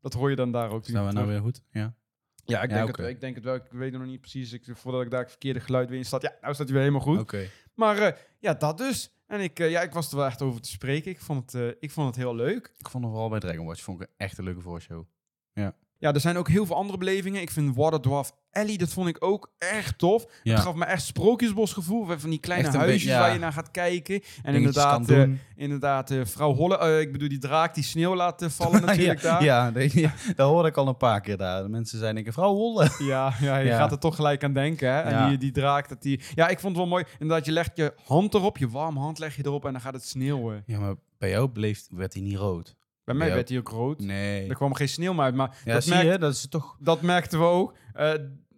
dat hoor je dan daar ook. Zijn we nou weer goed? Ja. Ja, ik Ja, denk, het, ik denk het wel. Ik weet het nog niet precies. Ik, voordat ik daar het verkeerde geluid weer in staat. Ja, nou staat hij weer helemaal goed. Maar eh, ja, dat dus. En ik, eh, ja, ik was er wel echt over te spreken. Ik vond het, eh, ik vond het heel leuk. Ik vond het vooral bij Dragon Watch vond ik echt een leuke voorshow. Ja, er zijn ook heel veel andere belevingen. Ik vind Water Dwarf Ellie, dat vond ik ook echt tof. Ja. Het gaf me echt sprookjesbosgevoel. Van die kleine huisjes beetje, ja. waar je naar gaat kijken. En Dingetjes inderdaad, doen. inderdaad eh, vrouw Holle, eh, ik bedoel die draak die sneeuw laat vallen natuurlijk ja, daar. Ja, ja, dat hoorde ik al een paar keer daar. De mensen zeiden, ik vrouw Holle. Ja, ja, je gaat er toch gelijk aan denken. Hè? En die, die draak, dat die... Ja, ik vond het wel mooi. Inderdaad, je legt je hand erop, je warme hand leg je erop en dan gaat het sneeuwen. Ja, maar bij jou bleef, werd hij niet rood. Bij mij Ja. werd hij ook rood. Nee. Er kwam geen sneeuw meer uit, maar Ja, dat, zie merk- je, dat is toch... dat merkten we ook.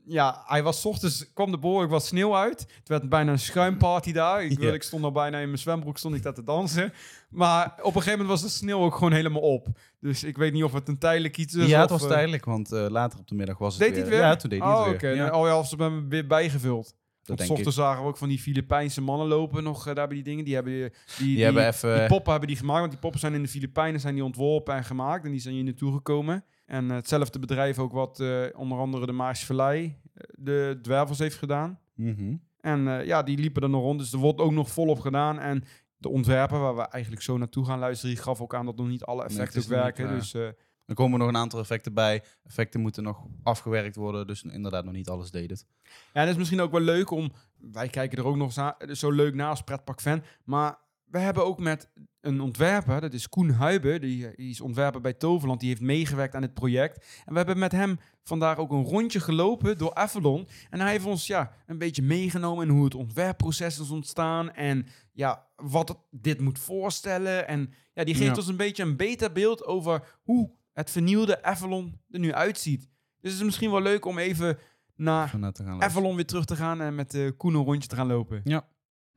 Ja, hij was 's ochtends, kwam de behoorlijk wat sneeuw uit. Het werd bijna een schuimparty daar. Ik, wil, Ja. ik stond al bijna in mijn zwembroek stond ik daar te dansen. Maar op een gegeven moment was de sneeuw ook gewoon helemaal op. Dus ik weet niet of het een tijdelijk iets is. ja, het was eh, tijdelijk, want eh, later op de middag was het Deed hij weer... het weer? Ja, toen deed hij Oh, het oké. weer. Ja. Oh ja, of ze hebben weer bijgevuld. Dat Want s ik. ochtends zagen we ook van die Filipijnse mannen lopen nog eh, daar bij die dingen. Die hebben die, die, Die hebben even- die poppen hebben die gemaakt. Want die poppen zijn in de Filipijnen zijn die ontworpen en gemaakt. En die zijn hier naartoe gekomen. En eh, hetzelfde bedrijf ook wat eh, onder andere de Maas Vallei eh, de dwervels heeft gedaan. Mhm. En ja, die liepen er nog rond. Dus er wordt ook nog volop gedaan. En de ontwerper, waar we eigenlijk zo naartoe gaan luisteren, die gaf ook aan dat nog niet alle effecten werken. niet, dus eh, Er komen nog een aantal effecten bij. Effecten moeten nog afgewerkt worden. Dus inderdaad nog niet alles deed het. Ja, en dat is misschien ook wel leuk om. Wij kijken er ook nog zo leuk naar als pretpark-fan. Maar we hebben ook met een ontwerper, dat is Koen Huiben, die, die is ontwerper bij Toverland, die heeft meegewerkt aan het project. En we hebben met hem vandaag ook een rondje gelopen door Avalon. En hij heeft ons ja, een beetje meegenomen in hoe het ontwerpproces is ontstaan. En ja, wat het, dit moet voorstellen. En ja, die geeft Ja. ons een beetje een beter beeld over hoe het vernieuwde Avalon er nu uitziet. Dus het is misschien wel leuk om even naar. Avalon weer terug te gaan en met de Koen een rondje te gaan lopen. Ja.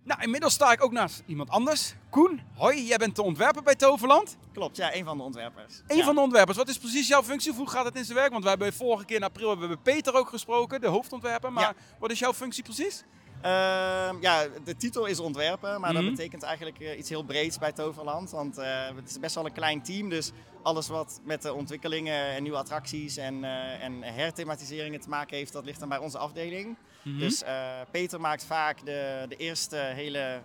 Nou, inmiddels sta ik ook naast iemand anders. Koen, hoi, jij bent de ontwerper bij Toverland. Klopt, ja, een van de ontwerpers. Een Ja. van de ontwerpers. Wat is precies jouw functie? Hoe gaat het in zijn werk? Want wij hebben vorige keer in april hebben we Peter ook gesproken, de hoofdontwerper. Maar Ja. wat is jouw functie precies? Ehm, ja, de titel is ontwerpen, maar Mhm. dat betekent eigenlijk eh, iets heel breeds bij Toverland. Want eh, het is best wel een klein team, dus alles wat met de ontwikkelingen en nieuwe attracties en, eh, en herthematiseringen te maken heeft, dat ligt dan bij onze afdeling. Mhm. Dus Peter maakt vaak de, de eerste hele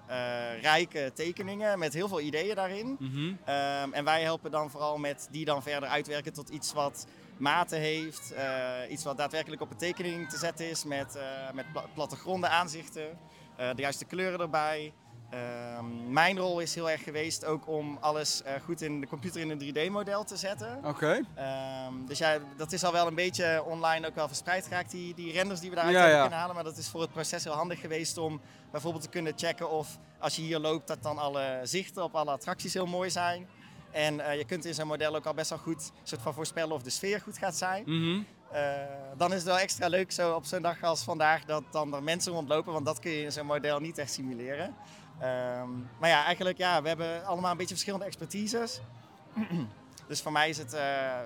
rijke tekeningen met heel veel ideeën daarin. Mhm. Ehm, en wij helpen dan vooral met die dan verder uitwerken tot iets wat maten heeft. eh, iets wat daadwerkelijk op een tekening te zetten is met, eh, met pla- plattegronden, aanzichten, eh, de juiste kleuren erbij. Ehm, mijn rol is heel erg geweest ook om alles goed in de computer in een 3D-model te zetten. Oké. Ehm, dus ja, dat is al wel een beetje online ook wel verspreid geraakt, die, die renders die we daaruit ja. kunnen halen. Maar dat is voor het proces heel handig geweest om bijvoorbeeld te kunnen checken of als je hier loopt, dat dan alle zichten op alle attracties heel mooi zijn. En eh, je kunt in zo'n model ook al best wel goed soort van voorspellen of de sfeer goed gaat zijn. Mhm. Eh, dan is het wel extra leuk zo op zo'n dag als vandaag dat dan er mensen rondlopen, want dat kun je in zo'n model niet echt simuleren. Ehm, maar ja, eigenlijk ja, we hebben allemaal een beetje verschillende expertises. dus voor mij is het eh,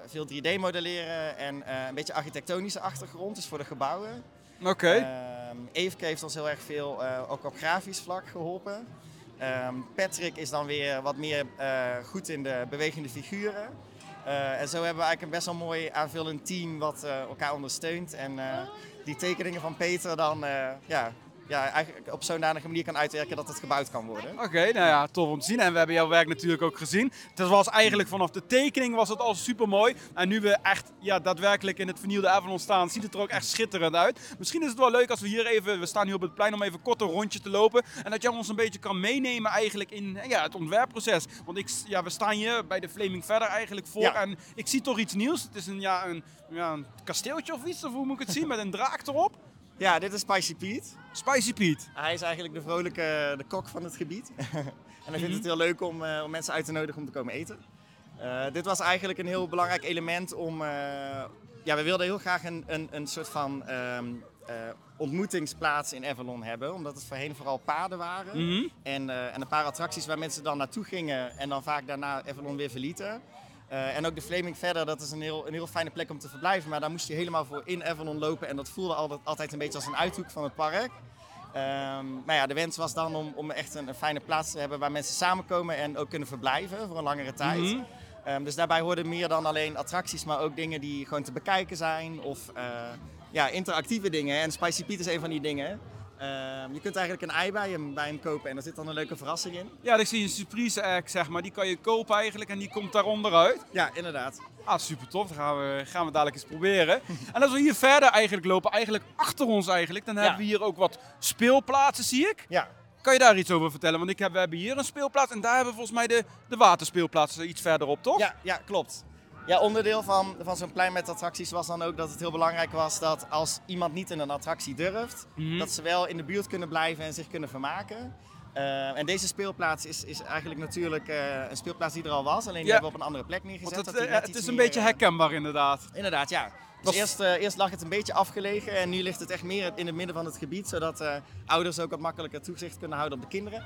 veel 3D-modelleren en eh, een beetje architectonische achtergrond, dus voor de gebouwen. Oké. Ehm, Eefke heeft ons heel erg veel ook op grafisch vlak geholpen. Ehm, Patrick is dan weer wat meer eh, goed in de bewegende figuren. Eh, en zo hebben we eigenlijk een best wel mooi aanvullend team wat eh, elkaar ondersteunt. En eh, die tekeningen van Peter dan ja, ja, eigenlijk op zo'n danige manier kan uitwerken dat het gebouwd kan worden. Oké, nou ja, tof om te zien. En we hebben jouw werk natuurlijk ook gezien. Het was eigenlijk vanaf de tekening was het al super mooi. En nu we echt ja, daadwerkelijk in het vernieuwde Avalon staan, ziet het er ook echt schitterend uit. Misschien is het wel leuk als we hier even, we staan nu op het plein om even kort een rondje te lopen. En dat jij ons een beetje kan meenemen eigenlijk in ja, het ontwerpproces. Want ik, ja, we staan hier bij de Flaming Verder eigenlijk voor. Ja. En ik zie toch iets nieuws. Het is een, ja, een, ja, een kasteeltje of iets, of hoe moet ik het zien, met een draak erop. Ja, dit is Spicy Pete. Spicy Pete. Hij is eigenlijk de vrolijke de kok van het gebied. en hij vindt het heel leuk om, eh, om mensen uit te nodigen om te komen eten. Eh, dit was eigenlijk een heel belangrijk element om... eh, ja, we wilden heel graag een, een, een soort van ehm, eh, ontmoetingsplaats in Avalon hebben. Omdat het voorheen vooral paden waren. Mhm. En, en een paar attracties waar mensen dan naartoe gingen en dan vaak daarna Avalon weer verlieten. Eh, en ook de Flaming Verder, dat is een heel, een heel fijne plek om te verblijven. Maar daar moest je helemaal voor in Avalon lopen. En dat voelde altijd, altijd een beetje als een uithoek van het park. Ehm, maar ja, de wens was dan om, om echt een, een fijne plaats te hebben waar mensen samenkomen en ook kunnen verblijven voor een langere tijd. Mhm. Ehm, dus daarbij hoorden meer dan alleen attracties, maar ook dingen die gewoon te bekijken zijn. Of eh, ja, interactieve dingen. En Spicy Pete is een van die dingen. Ehm, je kunt eigenlijk een ei bij hem, bij hem kopen en daar zit dan een leuke verrassing in. Ja, ik zie een surprise egg, zeg maar. Die kan je kopen eigenlijk en die komt daaronder uit. Ja, inderdaad. Ah, super tof. Dat gaan we, gaan we dadelijk eens proberen. en als we hier verder eigenlijk lopen, eigenlijk achter ons eigenlijk, dan hebben we hier ook wat speelplaatsen, zie ik. Ja, Kan je daar iets over vertellen? Want ik heb, we hebben hier een speelplaats en daar hebben we volgens mij de, de waterspeelplaats iets verderop, toch? Ja, ja klopt. Ja, onderdeel van, van zo'n plein met attracties was dan ook dat het heel belangrijk was dat als iemand niet in een attractie durft, Mhm. dat ze wel in de buurt kunnen blijven en zich kunnen vermaken. Eh, en deze speelplaats is, is eigenlijk natuurlijk eh, een speelplaats die er al was, alleen die Ja. hebben we op een andere plek neergezet. Want het, eh, het is een meer, beetje herkenbaar inderdaad. Inderdaad, ja. Dus eerst, eerst lag het een beetje afgelegen en nu ligt het echt meer in het midden van het gebied, zodat ouders ook wat makkelijker toezicht kunnen houden op de kinderen.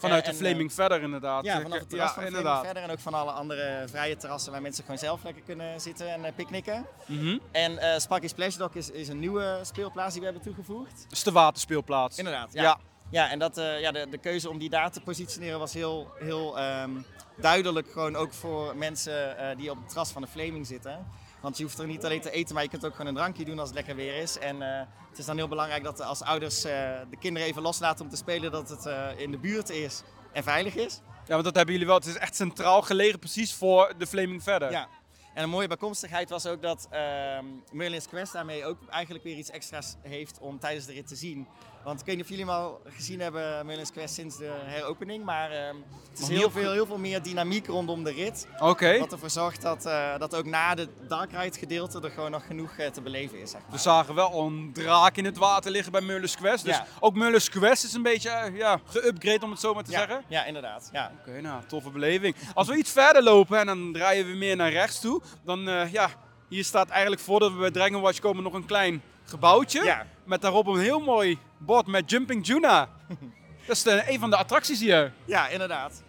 Vanuit Eh, de en, Flaming Verder inderdaad. Ja, vanaf het terras ja, van de inderdaad. Flaming verder en ook van alle andere vrije terrassen waar mensen gewoon zelf lekker kunnen zitten en eh, picknicken. Mhm. En eh Sparky Splash Dock is, is een nieuwe speelplaats die we hebben toegevoegd. Dat is de waterspeelplaats. Inderdaad, ja. Ja. Ja, en dat, eh, ja, de, de keuze om die daar te positioneren was heel, heel ehm, duidelijk. Gewoon ook voor mensen eh, die op het terras van de Flaming zitten. Want je hoeft er niet alleen te eten, maar je kunt ook gewoon een drankje doen als het lekker weer is. En eh, het is dan heel belangrijk dat als ouders eh, de kinderen even loslaten om te spelen, dat het eh, in de buurt is en veilig is. Ja, want dat hebben jullie wel. Het is echt centraal gelegen, precies voor de Flaming Verder. Ja. En een mooie bijkomstigheid was ook dat ehm Merlin's Quest daarmee ook eigenlijk weer iets extra's heeft om tijdens de rit te zien. Want ik weet niet of jullie hem al gezien hebben, Merlin's Quest, sinds de heropening. Maar ehm, het is heel veel, heel veel meer dynamiek rondom de rit. Oké. Wat ervoor zorgt dat, eh, dat ook na de Dark Ride gedeelte er gewoon nog genoeg eh, te beleven is. Zeg maar. We zagen wel een draak in het water liggen bij Merlin's Quest. Dus Ja. ook Merlin's Quest is een beetje ja, geüpgrade om het zo maar te ja, zeggen. ja, inderdaad. Ja. Oké, nou, toffe beleving. Als we iets verder lopen en dan draaien we meer naar rechts toe, dan ja, hier staat eigenlijk voordat we bij Dragon Watch komen nog een klein gebouwtje. Ja. Met daarop een heel mooi bord met Jumping Juna. Dat is de, een van de attracties hier. ja, inderdaad.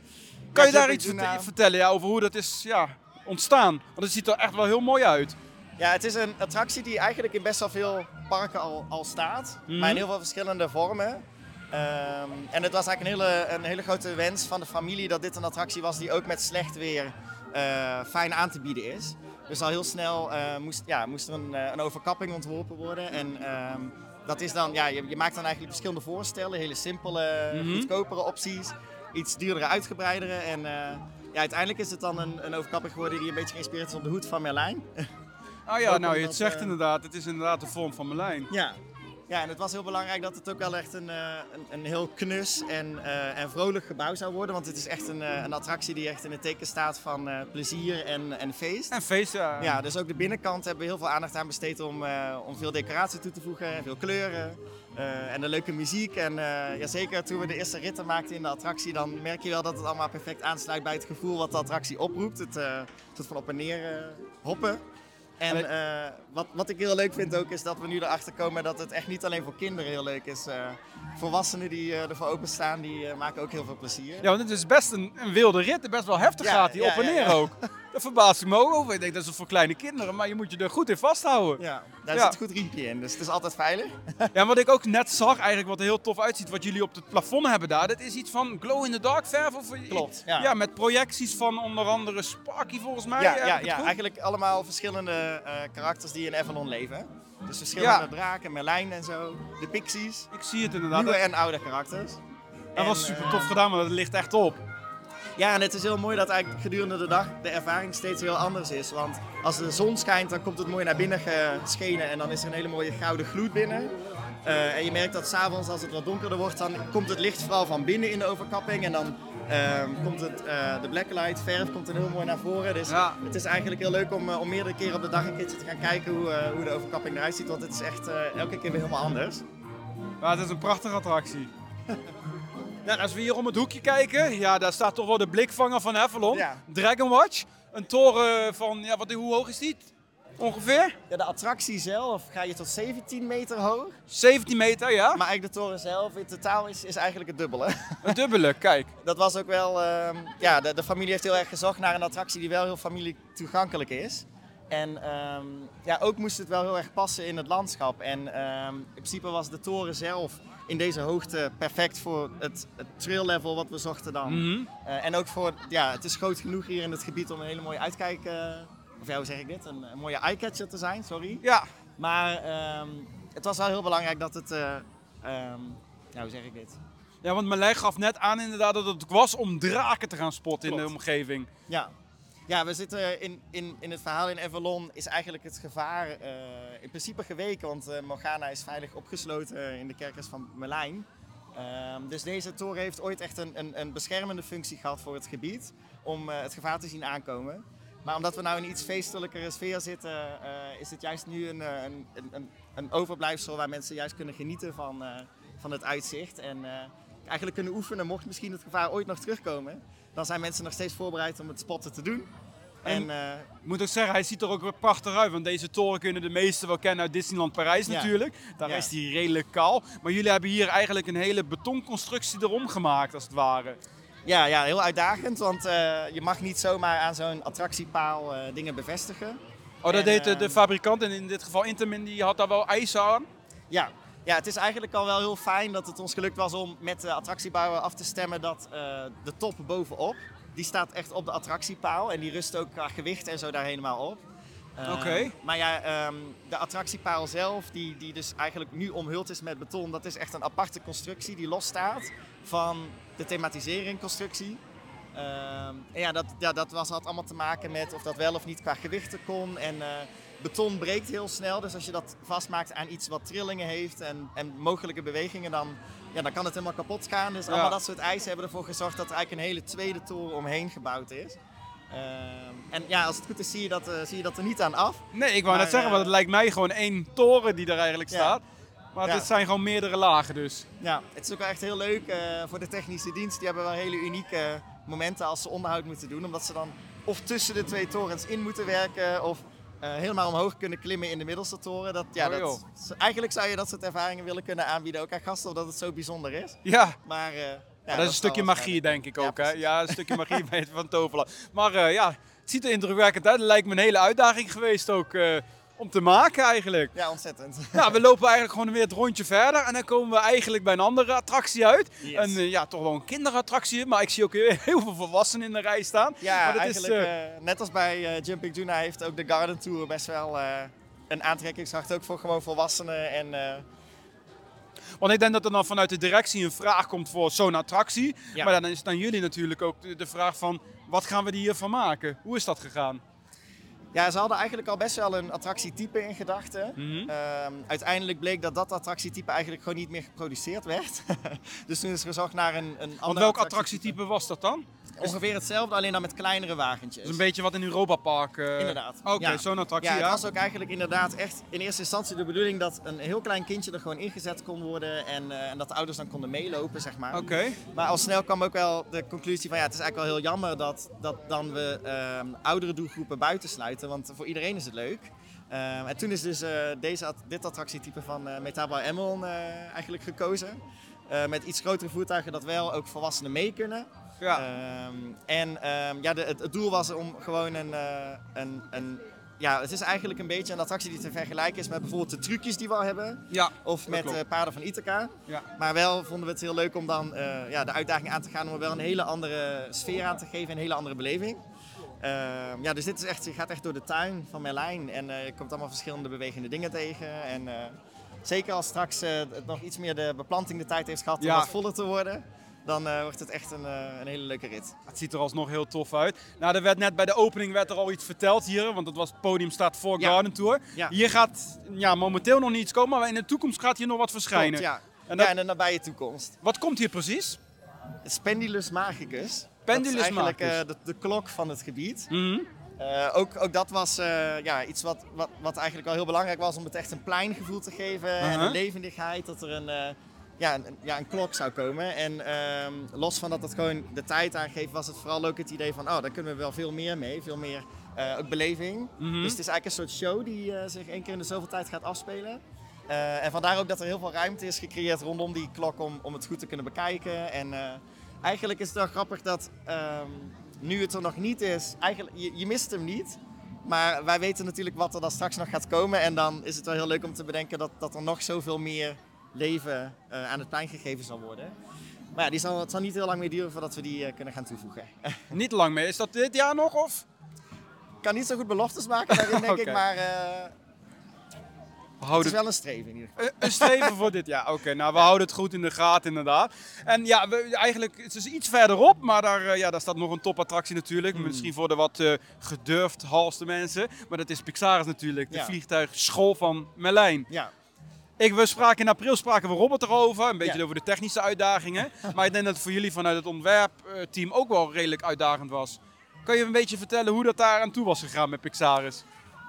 Kan je daar iets Juna- vertellen ja, over hoe dat is ja, ontstaan? Want het ziet er echt wel heel mooi uit. Ja, het is een attractie die eigenlijk in best wel veel parken al, al staat. Mhm. Maar in heel veel verschillende vormen. Ehm, en het was eigenlijk een hele, een hele grote wens van de familie dat dit een attractie was die ook met slecht weer eh, fijn aan te bieden is. Dus al heel snel eh, moest, ja, moest er een, eh, een overkapping ontworpen worden. En ehm, dat is dan, ja, je, je maakt dan eigenlijk verschillende voorstellen. Hele simpele, Mhm. goedkopere opties. Iets duurdere, uitgebreidere. En eh, ja, uiteindelijk is het dan een, een overkapping geworden die een beetje geïnspireerd is op de hoed van Merlijn. Ah ja, nou je het zegt eh, inderdaad. Het is inderdaad de vorm van Merlijn. Ja. Ja, en het was heel belangrijk dat het ook wel echt een, eh, een, een heel knus en, eh, en vrolijk gebouw zou worden. Want het is echt een, eh, een attractie die echt in het teken staat van plezier en, en feest. En feest, ja. Ja, dus ook de binnenkant hebben we heel veel aandacht aan besteed om, om veel decoratie toe te voegen en veel kleuren. en de leuke muziek. En ja, zeker toen we de eerste ritten maakten in de attractie, dan merk je wel dat het allemaal perfect aansluit bij het gevoel wat de attractie oproept. Het soort van op en neer hoppen. En eh, wat, wat ik heel leuk vind ook is dat we nu erachter komen dat het echt niet alleen voor kinderen heel leuk is. Eh, volwassenen die eh, ervoor openstaan, die maken ook heel veel plezier. Ja, want het is best een, een wilde rit. Best wel heftig Ja, gaat die ja, op en neer ja. ook. Daar verbaas ik me ook over. Ik denk dat is voor kleine kinderen, maar je moet je er goed in vasthouden. Ja, daar Ja. zit een goed riempje in, dus het is altijd veilig. Ja, wat ik ook net zag, eigenlijk wat er heel tof uitziet, wat jullie op het plafond hebben daar, dat is iets van glow-in-the-dark verf? Of, Klopt, ja. Ja, met projecties van onder andere Sparky volgens mij. Ja, ja, ja eigenlijk allemaal verschillende eh, karakters die in Avalon leven. Dus verschillende draken, Merlijn en zo, de Pixies, Ik zie het inderdaad. nieuwe en oude karakters. dat was En, super eh, tof gedaan, maar dat ligt echt op. Ja, en het is heel mooi dat eigenlijk gedurende de dag de ervaring steeds heel anders is. Want als de zon schijnt, dan komt het mooi naar binnen geschenen en dan is er een hele mooie gouden gloed binnen. Eh, en je merkt dat s'avonds, als het wat donkerder wordt, dan komt het licht vooral van binnen in de overkapping. En dan ehm, komt het, eh, de blacklight verf komt er heel mooi naar voren. Dus Ja. het is eigenlijk heel leuk om, eh, om meerdere keren op de dag een keertje te gaan kijken hoe, eh, hoe de overkapping eruit ziet. Want het is echt eh, elke keer weer helemaal anders. Maar het is een prachtige attractie. Nou, als we hier om het hoekje kijken, ja, daar staat toch wel de blikvanger van Avalon. Ja. Dragon Watch. Een toren van, ja, wat, hoe hoog is die? Ongeveer? Ja, de attractie zelf ga je tot 17 meter hoog. 17 meter, ja. Maar eigenlijk de toren zelf in totaal is, is eigenlijk het dubbele. Een dubbele, kijk. Dat was ook wel, ehm, ja, de, de familie heeft heel erg gezocht naar een attractie die wel heel familie toegankelijk is. En ehm, ja, ook moest het wel heel erg passen in het landschap. En ehm, in principe was de toren zelf in deze hoogte perfect voor het, het trail level wat we zochten dan. Mhm. Eh, en ook voor, ja, het is groot genoeg hier in het gebied om een hele mooie uitkijk, eh, of ja, hoe zeg ik dit, een, een mooie eyecatcher te zijn, sorry. Ja, Maar ehm, het was wel heel belangrijk dat het, eh, ehm, ja, hoe zeg ik dit? Ja, want Marlijn gaf net aan inderdaad dat het was om draken te gaan spotten in de omgeving. Ja, ja we zitten in, in, in het verhaal in Avalon is eigenlijk het gevaar eh, in principe geweken, want eh, Morgana is veilig opgesloten in de kerkers van Merlijn. Ehm, dus deze toren heeft ooit echt een, een, een beschermende functie gehad voor het gebied om eh, het gevaar te zien aankomen. Maar omdat we nou in een iets feestelijkere sfeer zitten, eh, is het juist nu een, eh, een, een, een, overblijfsel waar mensen juist kunnen genieten van, eh, van het uitzicht. En eh, eigenlijk kunnen oefenen, mocht misschien het gevaar ooit nog terugkomen. Dan zijn mensen nog steeds voorbereid om het spotten te doen. En, eh, Ik moet ook zeggen, hij ziet er ook weer prachtig uit. Want deze toren kunnen de meesten wel kennen uit Disneyland Parijs Ja. natuurlijk. Daar Ja. is die redelijk kaal. Maar jullie hebben hier eigenlijk een hele betonconstructie erom gemaakt, als het ware. ja, ja, heel uitdagend, want eh, je mag niet zomaar aan zo'n attractiepaal eh, dingen bevestigen. Oh, dat En, deed de, de ehm, fabrikant, en in dit geval Intamin, die had daar wel eisen aan. Ja. Ja, het is eigenlijk al wel heel fijn dat het ons gelukt was om met de attractiebouwer af te stemmen dat eh, de top bovenop, die staat echt op de attractiepaal en die rust ook qua gewicht en zo daar helemaal op. Eh, Oké. Maar ja, ehm, de attractiepaal zelf, die, die dus eigenlijk nu omhuld is met beton, dat is echt een aparte constructie die losstaat van de thematisering constructie. Ehm, en ja, dat, ja, dat was, had allemaal te maken met of dat wel of niet qua gewichten kon. En eh, beton breekt heel snel, dus als je dat vastmaakt aan iets wat trillingen heeft en, en mogelijke bewegingen, dan, ja, dan kan het helemaal kapot gaan. Dus Ja. allemaal dat soort eisen hebben ervoor gezorgd dat er eigenlijk een hele tweede toren omheen gebouwd is. Ehm, en ja, als het goed is, zie je dat, eh, zie je dat er niet aan af. Nee, ik wou Maar, net zeggen, eh, want het lijkt mij gewoon één toren die er eigenlijk staat. Maar Ja. dit zijn gewoon meerdere lagen dus. Ja, het is ook wel echt heel leuk eh, voor de technische dienst. Die hebben wel hele unieke momenten als ze onderhoud moeten doen. Omdat ze dan of tussen de twee torens in moeten werken of helemaal omhoog kunnen klimmen in de middelste toren. Dat, ja, Oh, dat, eigenlijk zou je dat soort ervaringen willen kunnen aanbieden, ook aan gasten, omdat het zo bijzonder is. Ja, Maar, eh, ja, dat is een stukje magie denk ik Ja, ook. hè? precies. Ja, een stukje magie van Toverland. Maar eh, ja, het ziet er indrukwekkend uit. Het lijkt me een hele uitdaging geweest ook eh, om te maken eigenlijk. Ja, ontzettend. Nou, we lopen eigenlijk gewoon weer het rondje verder en dan komen we eigenlijk bij een andere attractie uit. Yes. Een, eh, ja, toch wel een kinderattractie, maar ik zie ook heel veel volwassenen in de rij staan. Ja, maar dat eigenlijk is, eh, eh, net als bij Jumping Juna heeft ook de Garden Tour best wel een aantrekkingskracht ook voor gewoon volwassenen. En, Want ik denk dat er dan vanuit de directie een vraag komt voor zo'n attractie. Ja. Maar dan is het aan jullie natuurlijk ook de, vraag van, wat gaan we er hiervan maken? Hoe is dat gegaan? Ja, ze hadden eigenlijk al best wel een attractietype in gedachten. Mhm. Ehm, uiteindelijk bleek dat dat attractietype eigenlijk gewoon niet meer geproduceerd werd. dus toen is gezocht naar een, een Want ander welk attractietype was dat dan? Ongeveer hetzelfde, alleen dan met kleinere wagentjes. Dat is een beetje wat in Europa Park. eh, Inderdaad. Oké, Ja. zo'n attractie. Ja, Ja, het was ook eigenlijk inderdaad echt in eerste instantie de bedoeling dat een heel klein kindje er gewoon ingezet kon worden en, eh, en dat de ouders dan konden meelopen, zeg maar. Oké. Maar al snel kwam ook wel de conclusie van ja, het is eigenlijk wel heel jammer dat, dat dan we ehm, oudere doelgroepen want voor iedereen is het leuk. Ehm, en toen is dus eh, deze, dit attractietype van Metabel Emerald eh, eigenlijk gekozen. Met iets grotere voertuigen dat wel ook volwassenen mee kunnen. Ja. Ehm, en ehm, ja, de, het, het doel was om gewoon een, een, een... Ja, het is eigenlijk een beetje een attractie die te vergelijken is met bijvoorbeeld de trucjes die we al hebben. ja. Of met klopt. paarden van Ithaca. Ja. Maar wel vonden we het heel leuk om dan ja, de uitdaging aan te gaan om er wel een hele andere sfeer aan te geven, een hele andere beleving. Ehm, ja, dus dit is echt, je gaat echt door de tuin van Merlijn en eh, je komt allemaal verschillende bewegende dingen tegen. En eh, zeker als straks eh, het nog iets meer de beplanting de tijd heeft gehad Ja. om wat voller te worden, dan wordt het echt een, een hele leuke rit. Het ziet er alsnog heel tof uit. Nou, er werd net bij de opening werd er al iets verteld hier, want het, was, het podium staat voor Ja. Garden Tour. Ja. Hier gaat ja, momenteel nog niets komen, maar in de toekomst gaat hier nog wat verschijnen. Klopt, ja. En dat- ja, in de nabije toekomst. Wat komt hier precies? Het is Pendulus Magicus. Pendulus dat is eigenlijk eh, de, de klok van het gebied. Mhm. Eh, ook, ook dat was eh, ja, iets wat, wat, wat eigenlijk wel heel belangrijk was om het echt een pleingevoel te geven en Uh-huh. een levendigheid, dat er een, ja, een, ja, een klok zou komen. En ehm, los van dat het gewoon de tijd aangeeft, was het vooral ook het idee van, oh, daar kunnen we wel veel meer mee, veel meer ook beleving. Mhm. Dus het is eigenlijk een soort show die zich één keer in de zoveel tijd gaat afspelen. En vandaar ook dat er heel veel ruimte is gecreëerd rondom die klok om, om het goed te kunnen bekijken. En eigenlijk is het wel grappig dat ehm, nu het er nog niet is, eigenlijk, je, je mist hem niet. Maar wij weten natuurlijk wat er dan straks nog gaat komen. En dan is het wel heel leuk om te bedenken dat, dat er nog zoveel meer leven eh, aan het plein gegeven zal worden. Maar ja, die zal, het zal niet heel lang meer duren voordat we die eh, kunnen gaan toevoegen. Niet lang meer. Is dat dit jaar nog? Of? Ik kan niet zo goed beloftes maken daarin, denk ik. Maar eh, het is wel een streven in ieder geval. Een- Een streven voor dit jaar. Oké, nou we houden het goed in de gaten inderdaad. En ja, we, eigenlijk, het is iets verderop, maar daar, eh, ja, daar staat nog een topattractie natuurlijk. Hmm. Misschien voor de wat eh gedurfd halste mensen. Maar dat is Pixaris natuurlijk, de Ja. vliegtuigschool van Merlijn. Ja, Ik, we spraken in april spraken we Robert erover, een beetje Ja. over de technische uitdagingen. maar ik denk dat het voor jullie vanuit het ontwerpteam ook wel redelijk uitdagend was. Kan je een beetje vertellen hoe dat daar aan toe was gegaan met Pixaris?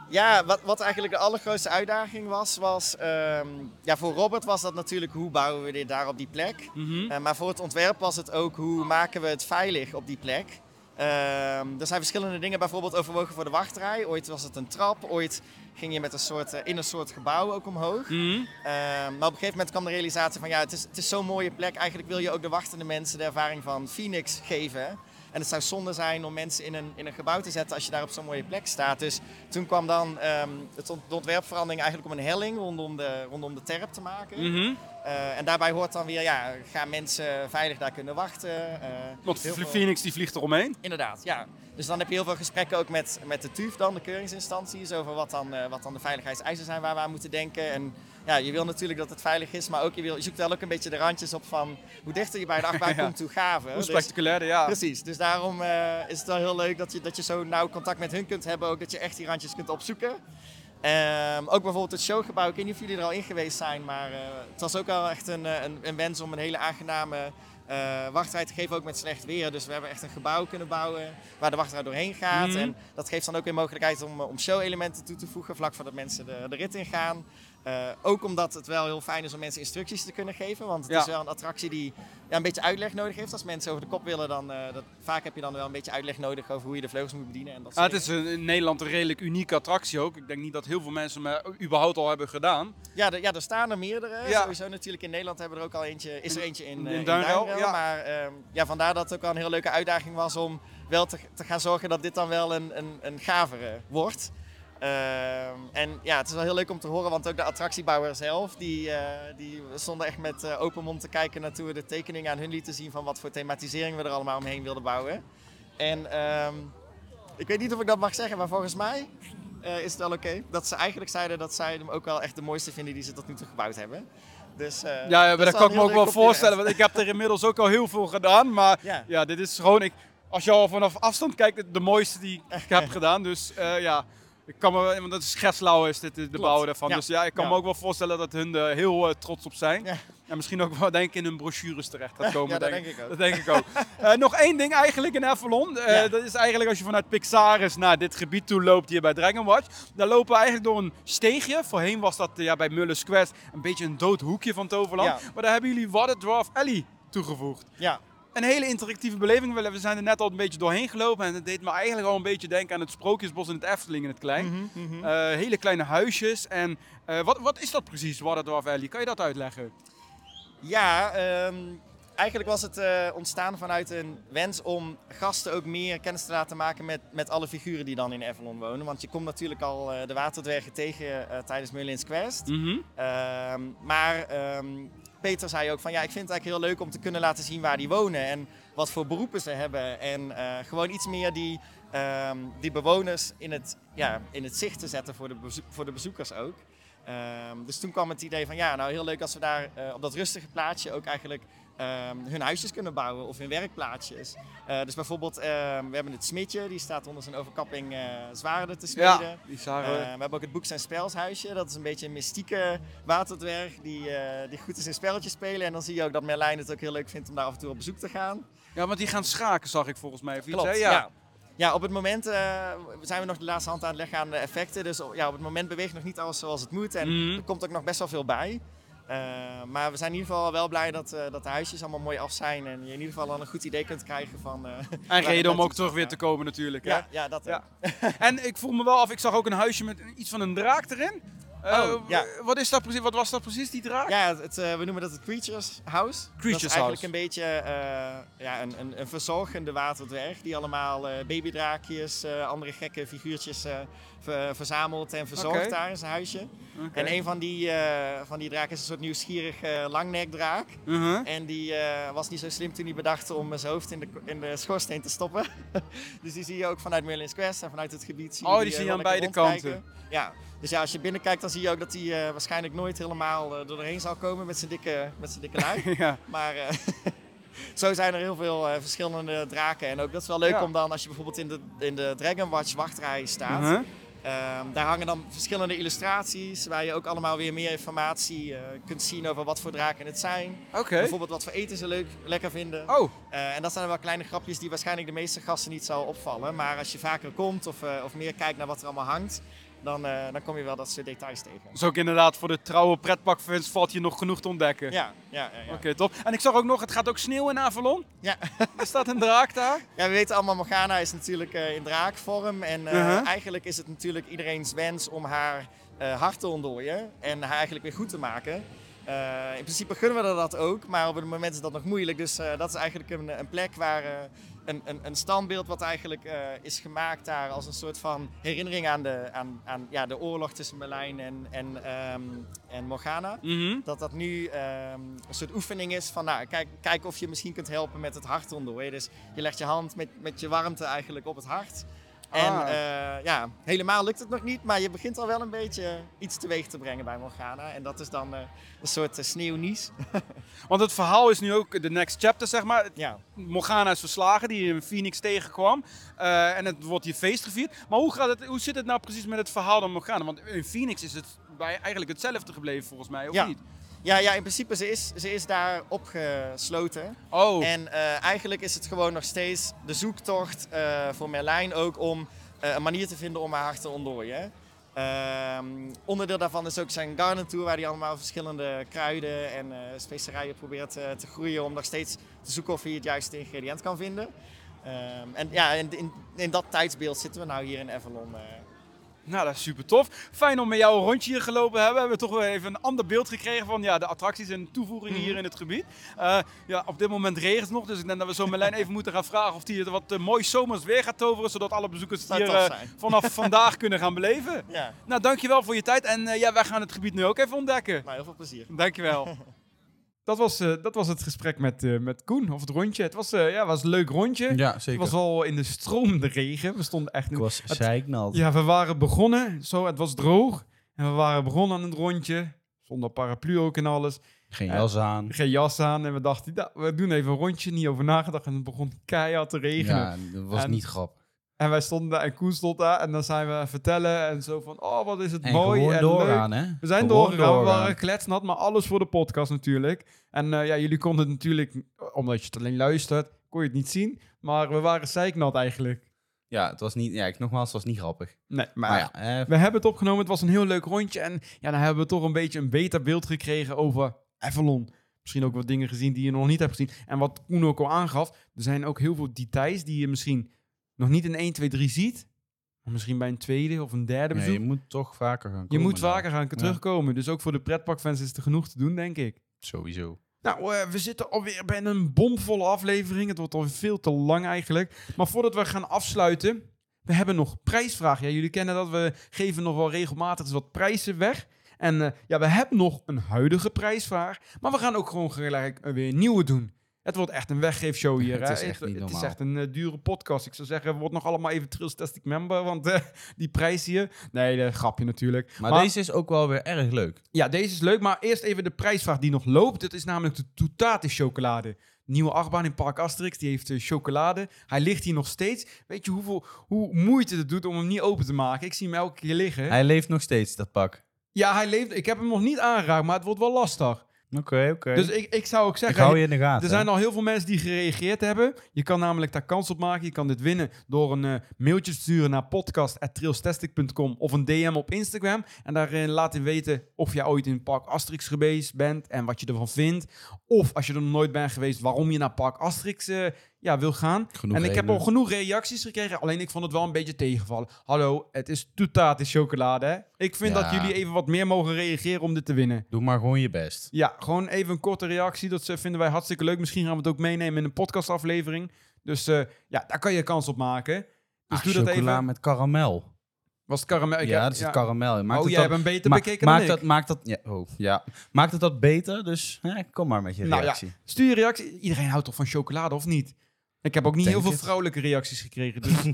Ja, wat, wat eigenlijk de allergrootste uitdaging was, was... ehm, ja, voor Robert was dat natuurlijk hoe bouwen we dit daar op die plek. Mhm. Eh, maar voor het ontwerp was het ook hoe maken we het veilig op die plek. Ehm, er zijn verschillende dingen bijvoorbeeld overwogen voor de wachtrij. Ooit was het een trap, ooit ging je met een soort, eh, in een soort gebouw ook omhoog. Mhm. Ehm, maar op een gegeven moment kwam de realisatie van ja, het is, het is zo'n mooie plek. Eigenlijk wil je ook de wachtende mensen de ervaring van Phoenix geven. En het zou zonde zijn om mensen in een, in een gebouw te zetten als je daar op zo'n mooie plek staat. Dus toen kwam dan ehm, het de ontwerpverandering eigenlijk om een helling rondom de, rondom de terp te maken. Mhm. Eh, en daarbij hoort dan weer, ja, gaan mensen veilig daar kunnen wachten. eh, Want veel- Phoenix die vliegt eromheen. Inderdaad, ja. Dus dan heb je heel veel gesprekken ook met, met de TUF dan, de keuringsinstanties, over wat dan, eh, wat dan de veiligheidseisen zijn waar we aan moeten denken. En ja, je wil natuurlijk dat het veilig is, maar ook je, wil, je zoekt wel ook een beetje de randjes op van hoe dichter je bij de achtbaan Ja. komt, hoe gaver. Hoe Dus- spectaculair, ja. Precies, dus daarom is het wel heel leuk dat je, dat je zo nauw contact met hun kunt hebben, ook dat je echt die randjes kunt opzoeken. Ehm, ook bijvoorbeeld het showgebouw, ik weet niet of jullie er al in geweest zijn, maar eh, het was ook wel echt een, eh, een, een wens om een hele aangename eh wachtrij te geven, ook met slecht weer. Dus we hebben echt een gebouw kunnen bouwen waar de wachtrij doorheen gaat. Mhm. En dat geeft dan ook weer mogelijkheid om, om show-elementen toe te voegen, vlak voordat mensen de, de rit ingaan. Eh, ook omdat het wel heel fijn is om mensen instructies te kunnen geven, want het Ja. is wel een attractie die ja, een beetje uitleg nodig heeft. Als mensen over de kop willen, dan eh, dat, vaak heb je dan wel een beetje uitleg nodig over hoe je de vleugels moet bedienen. En dat soort het is een, in Nederland een redelijk unieke attractie ook. Ik denk niet dat heel veel mensen hem überhaupt al hebben gedaan. ja, er- ja, er staan er meerdere. Ja. Sowieso natuurlijk in Nederland hebben we er ook al eentje, is er eentje in, In eh, in Duinrel, Duinrel. ja. Maar ehm, ja, vandaar dat het ook wel een heel leuke uitdaging was om wel te, te gaan zorgen dat dit dan wel een, een, een gavere wordt. Ehm, en ja, het is wel heel leuk om te horen, want ook de attractiebouwer zelf, die, eh, die stonden echt met eh, open mond te kijken naar toen we de tekeningen aan hun lieten zien van wat voor thematisering we er allemaal omheen wilden bouwen. En ehm, ik weet niet of ik dat mag zeggen, maar volgens mij eh, is het wel oké. Dat ze eigenlijk zeiden dat zij hem ook wel echt de mooiste vinden die ze tot nu toe gebouwd hebben. Dus, Ja, ja dat kan ik me ook wel voorstellen. Want ik heb er inmiddels ook al heel veel gedaan. Maar Ja. ja, dit is gewoon... Ik, als je al vanaf afstand kijkt, de mooiste die ik heb gedaan. Dus ja, ik kan me... Want dat is Gerslau is dit, de Klopt. bouwer daarvan. Ja. Dus ja, ik kan Ja. me ook wel voorstellen dat hun er heel eh, trots op zijn. Ja. En misschien ook wel denk ik in hun brochures terecht gaat komen. Dat denk ik ook. Dat denk ik ook. Eh, nog één ding eigenlijk in Avalon. Eh. Dat is eigenlijk als je vanuit Pixaris naar dit gebied toe loopt hier bij Dragon Watch. Daar lopen we eigenlijk door een steegje. Voorheen was dat ja, bij Muller's Quest een beetje een dood hoekje van Toverland. Maar daar hebben jullie Water Dwarf Alley toegevoegd. Ja, Een hele interactieve beleving. We we zijn er net al een beetje doorheen gelopen. En het deed me eigenlijk al een beetje denken aan het Sprookjesbos in het Efteling in het klein. Mhm, Eh, hele kleine huisjes. En eh, wat, wat is dat precies, Water Dwarf Alley? Kan je dat uitleggen? Ja, ehm, eigenlijk was het eh, ontstaan vanuit een wens om gasten ook meer kennis te laten maken met, met alle figuren die dan in Avalon wonen. Want je komt natuurlijk al de waterdwergen tegen tijdens Merlin's Quest. Mhm. Ehm, maar ehm, Peter zei ook van ja, ik vind het eigenlijk heel leuk om te kunnen laten zien waar die wonen en wat voor beroepen ze hebben. En eh, gewoon iets meer die, ehm, die bewoners in het, ja, in het zicht te zetten voor de, voor de bezoekers ook. Ehm, dus toen kwam het idee van ja, nou heel leuk als we daar eh, op dat rustige plaatsje ook eigenlijk ehm, hun huisjes kunnen bouwen of hun werkplaatsjes. Eh, dus bijvoorbeeld, ehm, we hebben het smidje, die staat onder zijn overkapping eh zwaarden te smeden. Ja, die zagen Eh, we. we hebben ook het Boeks en Spelshuisje. Dat is een beetje een mystieke waterdwerg die, die goed is in spelletjes spelen. En dan zie je ook dat Merlijn het ook heel leuk vindt om daar af en toe op bezoek te gaan. Ja, want die gaan schaken, zag ik volgens mij. Of iets, hè? Ja. ja. Ja, op het moment zijn we nog de laatste hand aan het leggen aan de effecten. Dus ja, op het moment beweegt nog niet alles zoals het moet. En Mhm. er komt ook nog best wel veel bij. Eh, maar we zijn in ieder geval wel blij dat, eh, dat de huisjes allemaal mooi af zijn. En je in ieder geval al een goed idee kunt krijgen van... eh, En reden om ook terug weer te komen natuurlijk. Hè? Ja, ja, dat Ja. En ik voel me wel af, ik zag ook een huisje met iets van een draak erin. Oh, ja. wat, is dat precies, wat was dat precies, die draak? Ja, het, we noemen dat het Creatures House. dat Creatures is eigenlijk House. een beetje ja, een, een, een verzorgende waterdwerg die allemaal babydraakjes, andere gekke figuurtjes ver- verzamelt en verzorgt Oké. daar in zijn huisje. En een van die, eh, van die draken is een soort nieuwsgierig eh, langnekdraak. Uh-huh. En die eh, was niet zo slim toen hij bedacht om zijn hoofd in de, in de schoorsteen te stoppen. dus die zie je ook vanuit Merlin's Quest en vanuit het gebied. Zie Oh, die eh, zie je aan beide rondkijken. Ja, dus ja, als je binnenkijkt dan zie je ook dat hij eh, waarschijnlijk nooit helemaal eh, doorheen zal komen met zijn dikke, met zijn dikke ja. maar eh, zo zijn er heel veel eh, verschillende draken. En ook dat is wel leuk Ja. om dan, als je bijvoorbeeld in de, in de Dragon Watch wachtrij staat... Uh-huh. Ehm, daar hangen dan verschillende illustraties waar je ook allemaal weer meer informatie eh, kunt zien over wat voor draken het zijn. Bijvoorbeeld wat voor eten ze leuk, lekker vinden. Oh, Eh, en dat zijn wel kleine grapjes die waarschijnlijk de meeste gasten niet zal opvallen. Maar als je vaker komt of, eh, of meer kijkt naar wat er allemaal hangt, dan, eh, dan kom je wel dat soort details tegen. Dus ook inderdaad voor de trouwe pretpakfans valt hier nog genoeg te ontdekken. Ja, ja, ja. ja. Oké, top. En ik zag ook nog, het gaat ook sneeuwen in Avalon. Ja. Er staat een draak daar. Ja, we weten allemaal, Morgana is natuurlijk eh, in draakvorm. En eh, Uh-huh. eigenlijk is het natuurlijk iedereen's wens om haar hart te ontdooien. En haar eigenlijk weer goed te maken. In principe gunnen we dat ook, maar op het moment is dat nog moeilijk. Dus dat is eigenlijk een, een plek waar een, een, een standbeeld wat eigenlijk eh, is gemaakt daar als een soort van herinnering aan de, aan, aan, ja, de oorlog tussen Merlijn en, en, ehm, en Morgana. Mhm. Dat dat nu ehm, een soort oefening is van, nou, kijk, kijk of je misschien kunt helpen met het hart ontdooien. Dus je legt je hand met, met je warmte eigenlijk op het hart. En Ah. eh, ja, helemaal lukt het nog niet, maar je begint al wel een beetje iets teweeg te brengen bij Morgana. En dat is dan eh, een soort uh, sneeuwnies. Want het verhaal is nu ook de next chapter, zeg maar. ja. Morgana is verslagen, die in Phoenix tegenkwam. En het wordt hier feest gevierd. Maar hoe, gaat het, hoe zit het nou precies met het verhaal van Morgana? Want in Phoenix is het bij eigenlijk hetzelfde gebleven, volgens mij, of Ja. niet? Ja, ja, in principe, ze is, ze is daar opgesloten. Oh, En eh, eigenlijk is het gewoon nog steeds de zoektocht eh, voor Merlijn ook om eh, een manier te vinden om haar hart te ontdooien. Ehm, onderdeel daarvan is ook zijn garden tour, waar hij allemaal verschillende kruiden en specerijen probeert te groeien om nog steeds te zoeken of hij het juiste ingrediënt kan vinden. Ehm, en ja, in, in, in dat tijdsbeeld zitten we nou hier in Avalon. Nou dat is super tof. Fijn om met jou een rondje hier gelopen te hebben. We hebben toch weer even een ander beeld gekregen van ja, de attracties en toevoegingen Mhm. hier in het gebied. Eh, ja, op dit moment regent het nog, dus ik denk dat we zo Merlijn even moeten gaan vragen of hij het wat eh, mooi zomers weer gaat toveren, zodat alle bezoekers het hier eh, vanaf vandaag kunnen gaan beleven. Ja, Nou, dankjewel voor je tijd en ja, wij gaan het gebied nu ook even ontdekken. nou heel veel plezier. Dankjewel. Dat was, eh, dat was het gesprek met, eh, met Koen, of het rondje. Het was, eh, ja, was een leuk rondje. Ja, Het zeker. was al in de stromende regen. We stonden echt... Ik was het- zeiknald. Ja, we waren begonnen. Zo, het was droog. En we waren begonnen aan het rondje. Zonder paraplu ook en alles. Geen Ja. jas aan. Geen jas aan. En we dachten, nou, we doen even een rondje. Niet over nagedacht. En het begon keihard te regenen. Ja, dat was En- niet grappig. En wij stonden daar en Koen stond daar. En dan zijn we vertellen. En zo van, oh, wat is het En mooi en leuk. hè? We zijn Gewoon doorgegaan, we doorgaan. waren kletsnat, maar alles voor de podcast natuurlijk. En eh, ja, jullie konden het natuurlijk, omdat je het alleen luistert, kon je het niet zien. Maar we waren zeiknat eigenlijk. Ja, het was niet... Ja, ik, nogmaals, het was niet grappig. Nee, maar, Maar ja, eh, we hebben het opgenomen. Het was een heel leuk rondje. En ja, dan hebben we toch een beetje een beter beeld gekregen over Avalon. Misschien ook wat dingen gezien die je nog niet hebt gezien. En wat Koen ook al aangaf, er zijn ook heel veel details die je misschien nog niet in 1, 2, 3 ziet. Maar misschien bij een tweede of een derde nee, bezoek. je moet toch vaker gaan je komen. moet dan. vaker gaan terugkomen. Dus ook voor de pretparkfans is er genoeg te doen, denk ik. Sowieso. Nou, eh, we zitten alweer bij een bomvolle aflevering. Het wordt al veel te lang eigenlijk. Maar voordat we gaan afsluiten, we hebben nog prijsvragen. Ja, jullie kennen dat. We geven nog wel regelmatig wat prijzen weg. En eh, ja, we hebben nog een huidige prijsvraag. Maar we gaan ook gewoon gelijk weer een nieuwe doen. Het wordt echt een weggeefshow hier. Het is echt niet Het is normaal. echt een eh, dure podcast. Ik zou zeggen, wordt nog allemaal even Trilstastic member. Want eh, die prijs hier... Nee, dat grapje natuurlijk. Maar, deze is ook wel weer erg leuk. Ja, deze is leuk, maar eerst even de prijsvraag die nog loopt. Dat is namelijk de Toetate chocolade. Nieuwe achtbaan in Park Asterix, die heeft eh, chocolade. Hij ligt hier nog steeds. Weet je hoeveel, hoe moeite het doet om hem niet open te maken? Ik zie hem elke keer liggen. Hij leeft nog steeds, dat pak. Ja, hij leeft. Ik heb hem nog niet aangeraakt, maar het wordt wel lastig. Oké, oké. Dus ik, ik zou ook ik zeggen... hou je in de gaten. Er zijn al heel veel mensen die gereageerd hebben. Je kan namelijk daar kans op maken. Je kan dit winnen door een eh, mailtje te sturen naar podcast.trailstastic.com of een DM op Instagram. En daarin laten weten of je ooit in Park Asterix geweest bent en wat je ervan vindt. Of als je er nog nooit bent geweest, waarom je naar Park Asterix eh, ja, wil gaan. Genoeg en ik heb al genoeg reacties gekregen, alleen ik vond het wel een beetje tegenvallen. Hallo, het is toetaat chocolade, hè? Ik vind Ja. dat jullie even wat meer mogen reageren om dit te winnen. Doe maar gewoon je best. Ja, gewoon even een korte reactie. Dat vinden wij hartstikke leuk. Misschien gaan we het ook meenemen in een podcastaflevering. Dus eh, ja, daar kan je kans op maken. Dus doe dat even. met karamel. Was het karamel? Ik ja, heb- karamel in. Maakt oh, het jij dat- hebt hem beter ma- bekeken maakt dan dat, ik. maakt dat, ja, oh, ja. Maakt het dat beter? Dus hè, kom maar met je Nou ja, reactie. Stuur je reactie. Iedereen houdt toch van chocolade, of niet? Ik heb ook niet Denk heel veel het. vrouwelijke reacties gekregen. Dus,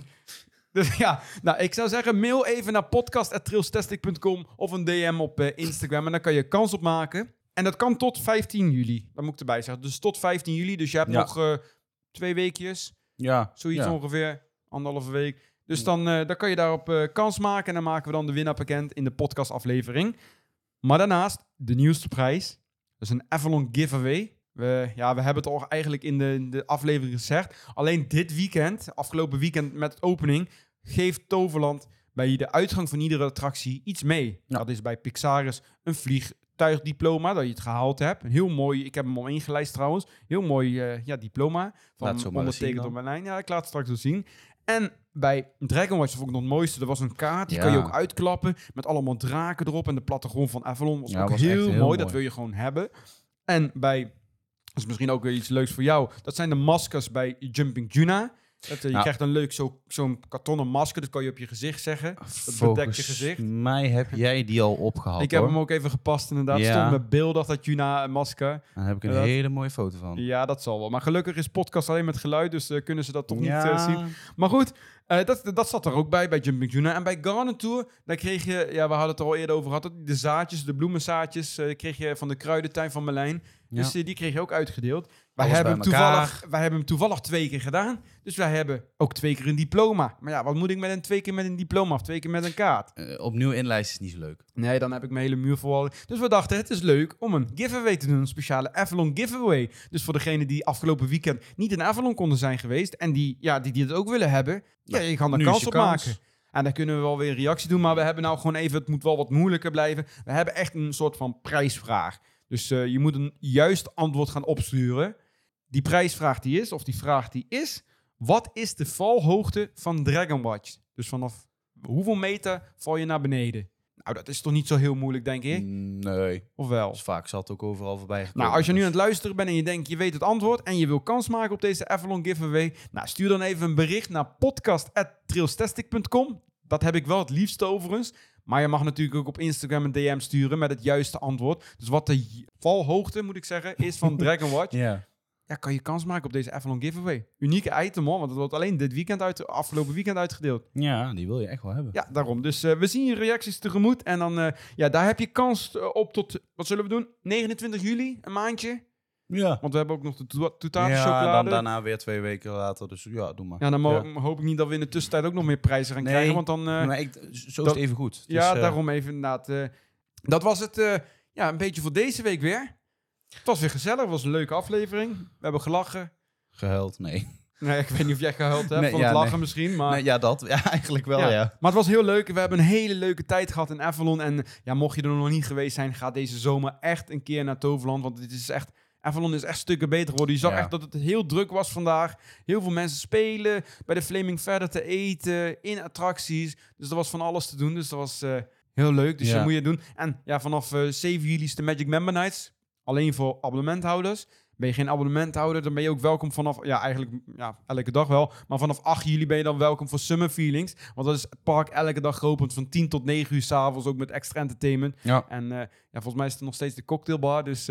dus ja, nou, ik zou zeggen, mail even naar podcast.trailstastic.com of een DM op eh, Instagram. En dan kan je kans op maken. En dat kan tot 15 juli. Dat moet ik erbij zeggen. Dus tot 15 juli. Dus je hebt Ja. nog eh, twee weekjes. Ja, Zoiets ja. ongeveer, anderhalve week. Dus dan, eh, dan kan je daarop kans maken en dan maken we dan de winnaar bekend in de podcastaflevering. Maar daarnaast, de nieuwste prijs. Dat is een Avalon giveaway. We, ja, we hebben het al eigenlijk in de, de aflevering gezegd. Alleen dit weekend, afgelopen weekend met opening, geeft Toverland bij de uitgang van iedere attractie iets mee. Ja. Dat is bij Pixaris een vliegtuigdiploma, dat je het gehaald hebt. Een heel mooi, ik heb hem al ingelijst trouwens, heel mooi eh, ja, diploma. Van Laat het zo maar eens zien ondertekend mijn lijn. Ja, ik laat het straks wel zien. En bij Dragon Watch vond ik nog het mooiste. Er was een kaart, die Ja. kan je ook uitklappen. Met allemaal draken erop. En de plattegrond van Avalon was Ja, ook was heel, mooi. Dat wil je gewoon hebben. En bij, is misschien ook weer iets leuks voor jou. Dat zijn de maskers bij Jumping Juna. Dat, eh, je Nou. krijgt een leuk zo- zo'n kartonnen masker. Dat kan je op je gezicht zeggen. Dat bedekt je gezicht. Mij heb jij die al opgehaald, Ik heb hoor. hem ook even gepast inderdaad. Ja. Stond met beeld dat Juna masker. Daar heb ik een Dat- hele mooie foto van. Ja, dat zal wel. Maar gelukkig is podcast alleen met geluid. Dus eh, kunnen ze dat toch niet eh, zien. Maar goed, dat, dat zat er ook bij, bij Jumping Juna. En bij Garden Tour, daar kreeg je, ja, we hadden het er al eerder over gehad, de zaadjes, de bloemenzaadjes, kreeg je van de kruidentuin van Merlijn. Dus eh, die kreeg je ook uitgedeeld. Wij hebben, hem toevallig, wij hebben hem toevallig twee keer gedaan. Dus wij hebben ook twee keer een diploma. Maar ja, wat moet ik met een twee keer met een diploma of twee keer met een kaart? Eh, opnieuw inlijsten is niet zo leuk. Nee, dan heb ik mijn hele muur vol. Dus we dachten, het is leuk om een giveaway te doen. Een speciale Avalon giveaway. Dus voor degenen die afgelopen weekend niet in Avalon konden zijn geweest... en die, ja, die, die het ook willen hebben, ja, je kan er kans op kans. maken. En dan kunnen we wel weer een reactie doen. Maar we hebben nou gewoon even, het moet wel wat moeilijker blijven. We hebben echt een soort van prijsvraag. Dus eh, je moet een juist antwoord gaan opsturen. Die prijsvraag die is, of die vraag die is... Wat is de valhoogte van Dragon Watch? Dus vanaf hoeveel meter val je naar beneden? Nou, dat is toch niet zo heel moeilijk, denk ik? Nee. Of wel? Dus vaak zal het ook overal voorbij gekomen. Nou, als je nu aan het luisteren bent en je denkt, je weet het antwoord en je wil kans maken op deze Avalon giveaway, nou, stuur dan even een bericht naar podcast.trailstastic.com. Dat heb ik wel het liefste overigens. Maar je mag natuurlijk ook op Instagram een DM sturen met het juiste antwoord. Dus wat de valhoogte, moet ik zeggen, is van Dragon Watch. Ja. Ja, kan je kans maken op deze Avalon giveaway. Unieke item hoor, want het wordt alleen dit weekend uit, afgelopen weekend uitgedeeld. ja, die wil je echt wel hebben. Ja, daarom. Dus eh, we zien je reacties tegemoet. En dan, eh, ja, daar heb je kans eh, op tot, wat zullen we doen? 29 juli, een maandje. Ja. Want we hebben ook nog de to- toetata Ja, chocolade. dan daarna weer twee weken later. Dus ja, doe maar. Ja, dan Ja. hoop ik niet dat we in de tussentijd ook nog meer prijzen gaan Nee. krijgen. Want dan, eh, maar ik, zo is het even goed. Dus, ja, eh, daarom even inderdaad. eh, dat was het, eh, ja, een beetje voor deze week weer. Het was weer gezellig, het was een leuke aflevering. We hebben gelachen. Gehuild, nee. Nee, ik weet niet of jij gehuild hebt Nee, van ja, het lachen nee. misschien, maar... nee. Ja, dat. Ja, eigenlijk wel, Ja. ja. Maar het was heel leuk. We hebben een hele leuke tijd gehad in Avalon. En ja, mocht je er nog niet geweest zijn, ga deze zomer echt een keer naar Toverland. Want dit is echt... Avalon is echt stukken beter geworden. Je zag Ja. echt dat het heel druk was vandaag. Heel veel mensen spelen, bij de Flaming verder te eten, in attracties. Dus er was van alles te doen. Dus dat was eh, heel leuk. Dus Ja. dat moet je doen. En ja, vanaf eh 7 juli is de Magic Member Nights. Alleen voor abonnementhouders. Ben je geen abonnementhouder, dan ben je ook welkom vanaf, ja, eigenlijk ja, elke dag wel. Maar vanaf 8 juli ben je dan welkom voor Summer Feelings. Want dat is het park elke dag geopend van 10 tot 9 uur s'avonds, ook met extra entertainment. Ja. En eh, ja, volgens mij is het nog steeds de cocktailbar. Dus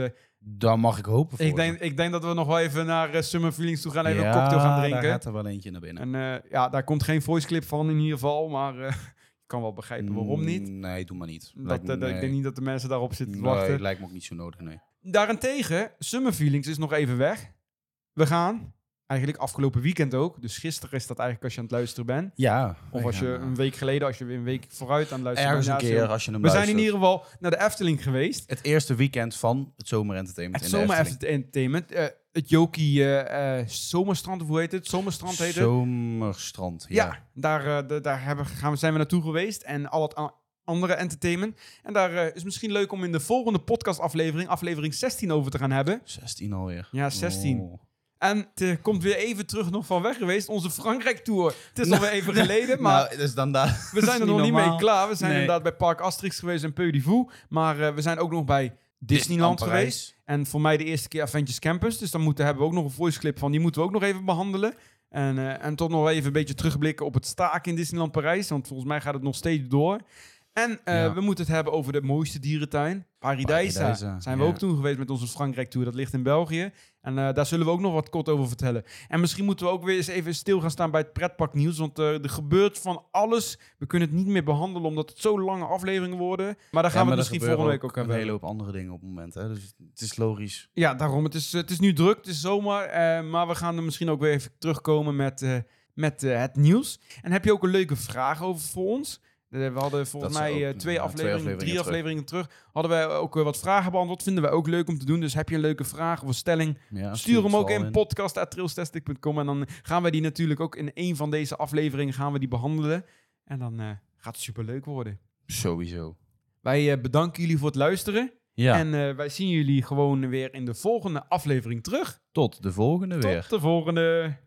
eh, Daar mag ik hopen voor. ik, denk, ik denk dat we nog wel even naar eh, Summer Feelings toe gaan, even ja, een cocktail gaan daar drinken. gaat er wel eentje naar binnen. En eh, ja, daar komt geen voice clip van in ieder geval, maar eh, ik kan wel begrijpen waarom niet. Mm, Nee, doe maar niet. Dat, Lijkt me- eh, dat- Ik nee. denk niet dat de mensen daarop zitten te Nee, wachten. lijkt me ook niet zo nodig, nee. Daarentegen, Summer Feelings is nog even weg. We gaan, eigenlijk afgelopen weekend ook, dus gisteren is dat eigenlijk als je aan het luisteren bent. Ja. Of als je een week geleden, als je weer een week vooruit aan het luisteren Ergens een bent. Keer als je hem We zijn in ieder geval naar de Efteling geweest. Het eerste weekend van het zomerentertainment Het in de zomer Efteling. entertainment. eh, het Jokie eh, eh, Zomerstrand, of hoe heet het? Zomerstrand heet het. Zomerstrand, ja. Ja, daar, de- daar hebben, gaan we, zijn we naartoe geweest. En al het andere entertainment. En daar is misschien leuk om in de volgende podcastaflevering, aflevering 16, over te gaan hebben. 16 alweer. Ja, 16. Oh. En het komt weer even terug nog van weg geweest. Onze Frankrijk-tour. Het is alweer even geleden, maar Nou, dus dan daar. we zijn er nog niet mee klaar. We zijn Nee. inderdaad bij Park Asterix geweest en Peu. Maar eh, we zijn ook nog bij Disneyland geweest. En voor mij de eerste keer Adventures Campus. Dus dan moeten, hebben we ook nog een voice clip van. Die moeten we ook nog even behandelen. En, eh, en tot nog even een beetje terugblikken op het staken in Disneyland Parijs. Want volgens mij gaat het nog steeds door. En eh, Ja. we moeten het hebben over de mooiste dierentuin. Paradijsa. Paradijsa, Zijn we ja. ook toen geweest met onze Frankrijk-tour. Dat ligt in België. En eh, daar zullen we ook nog wat kort over vertellen. En misschien moeten we ook weer eens even stil gaan staan bij het pretparknieuws. Want eh, er gebeurt van alles. We kunnen het niet meer behandelen omdat het zo lange afleveringen worden. Maar daar gaan we het misschien volgende week ook een hebben. hele hoop andere dingen op het moment. Hè? Dus het is logisch. Ja, daarom. Het is, het is nu druk, het is zomer. eh, maar we gaan er misschien ook weer even terugkomen met, met het nieuws. En heb je ook een leuke vraag over voor ons? Eh, we hadden volgens Dat mij ook, eh, twee, ja, twee afleveringen, drie terug. afleveringen terug. Hadden wij ook eh, wat vragen beantwoord. Vinden wij ook leuk om te doen. Dus heb je een leuke vraag of een stelling? Ja, Stuur hem het ook in podcast.trailstastic.com. En dan gaan wij die natuurlijk ook in een van deze afleveringen gaan we die behandelen. En dan Gaat superleuk worden. Sowieso. Wij bedanken jullie voor het luisteren. Ja, En wij zien jullie gewoon weer in de volgende aflevering terug. tot de volgende weer. Tot de volgende.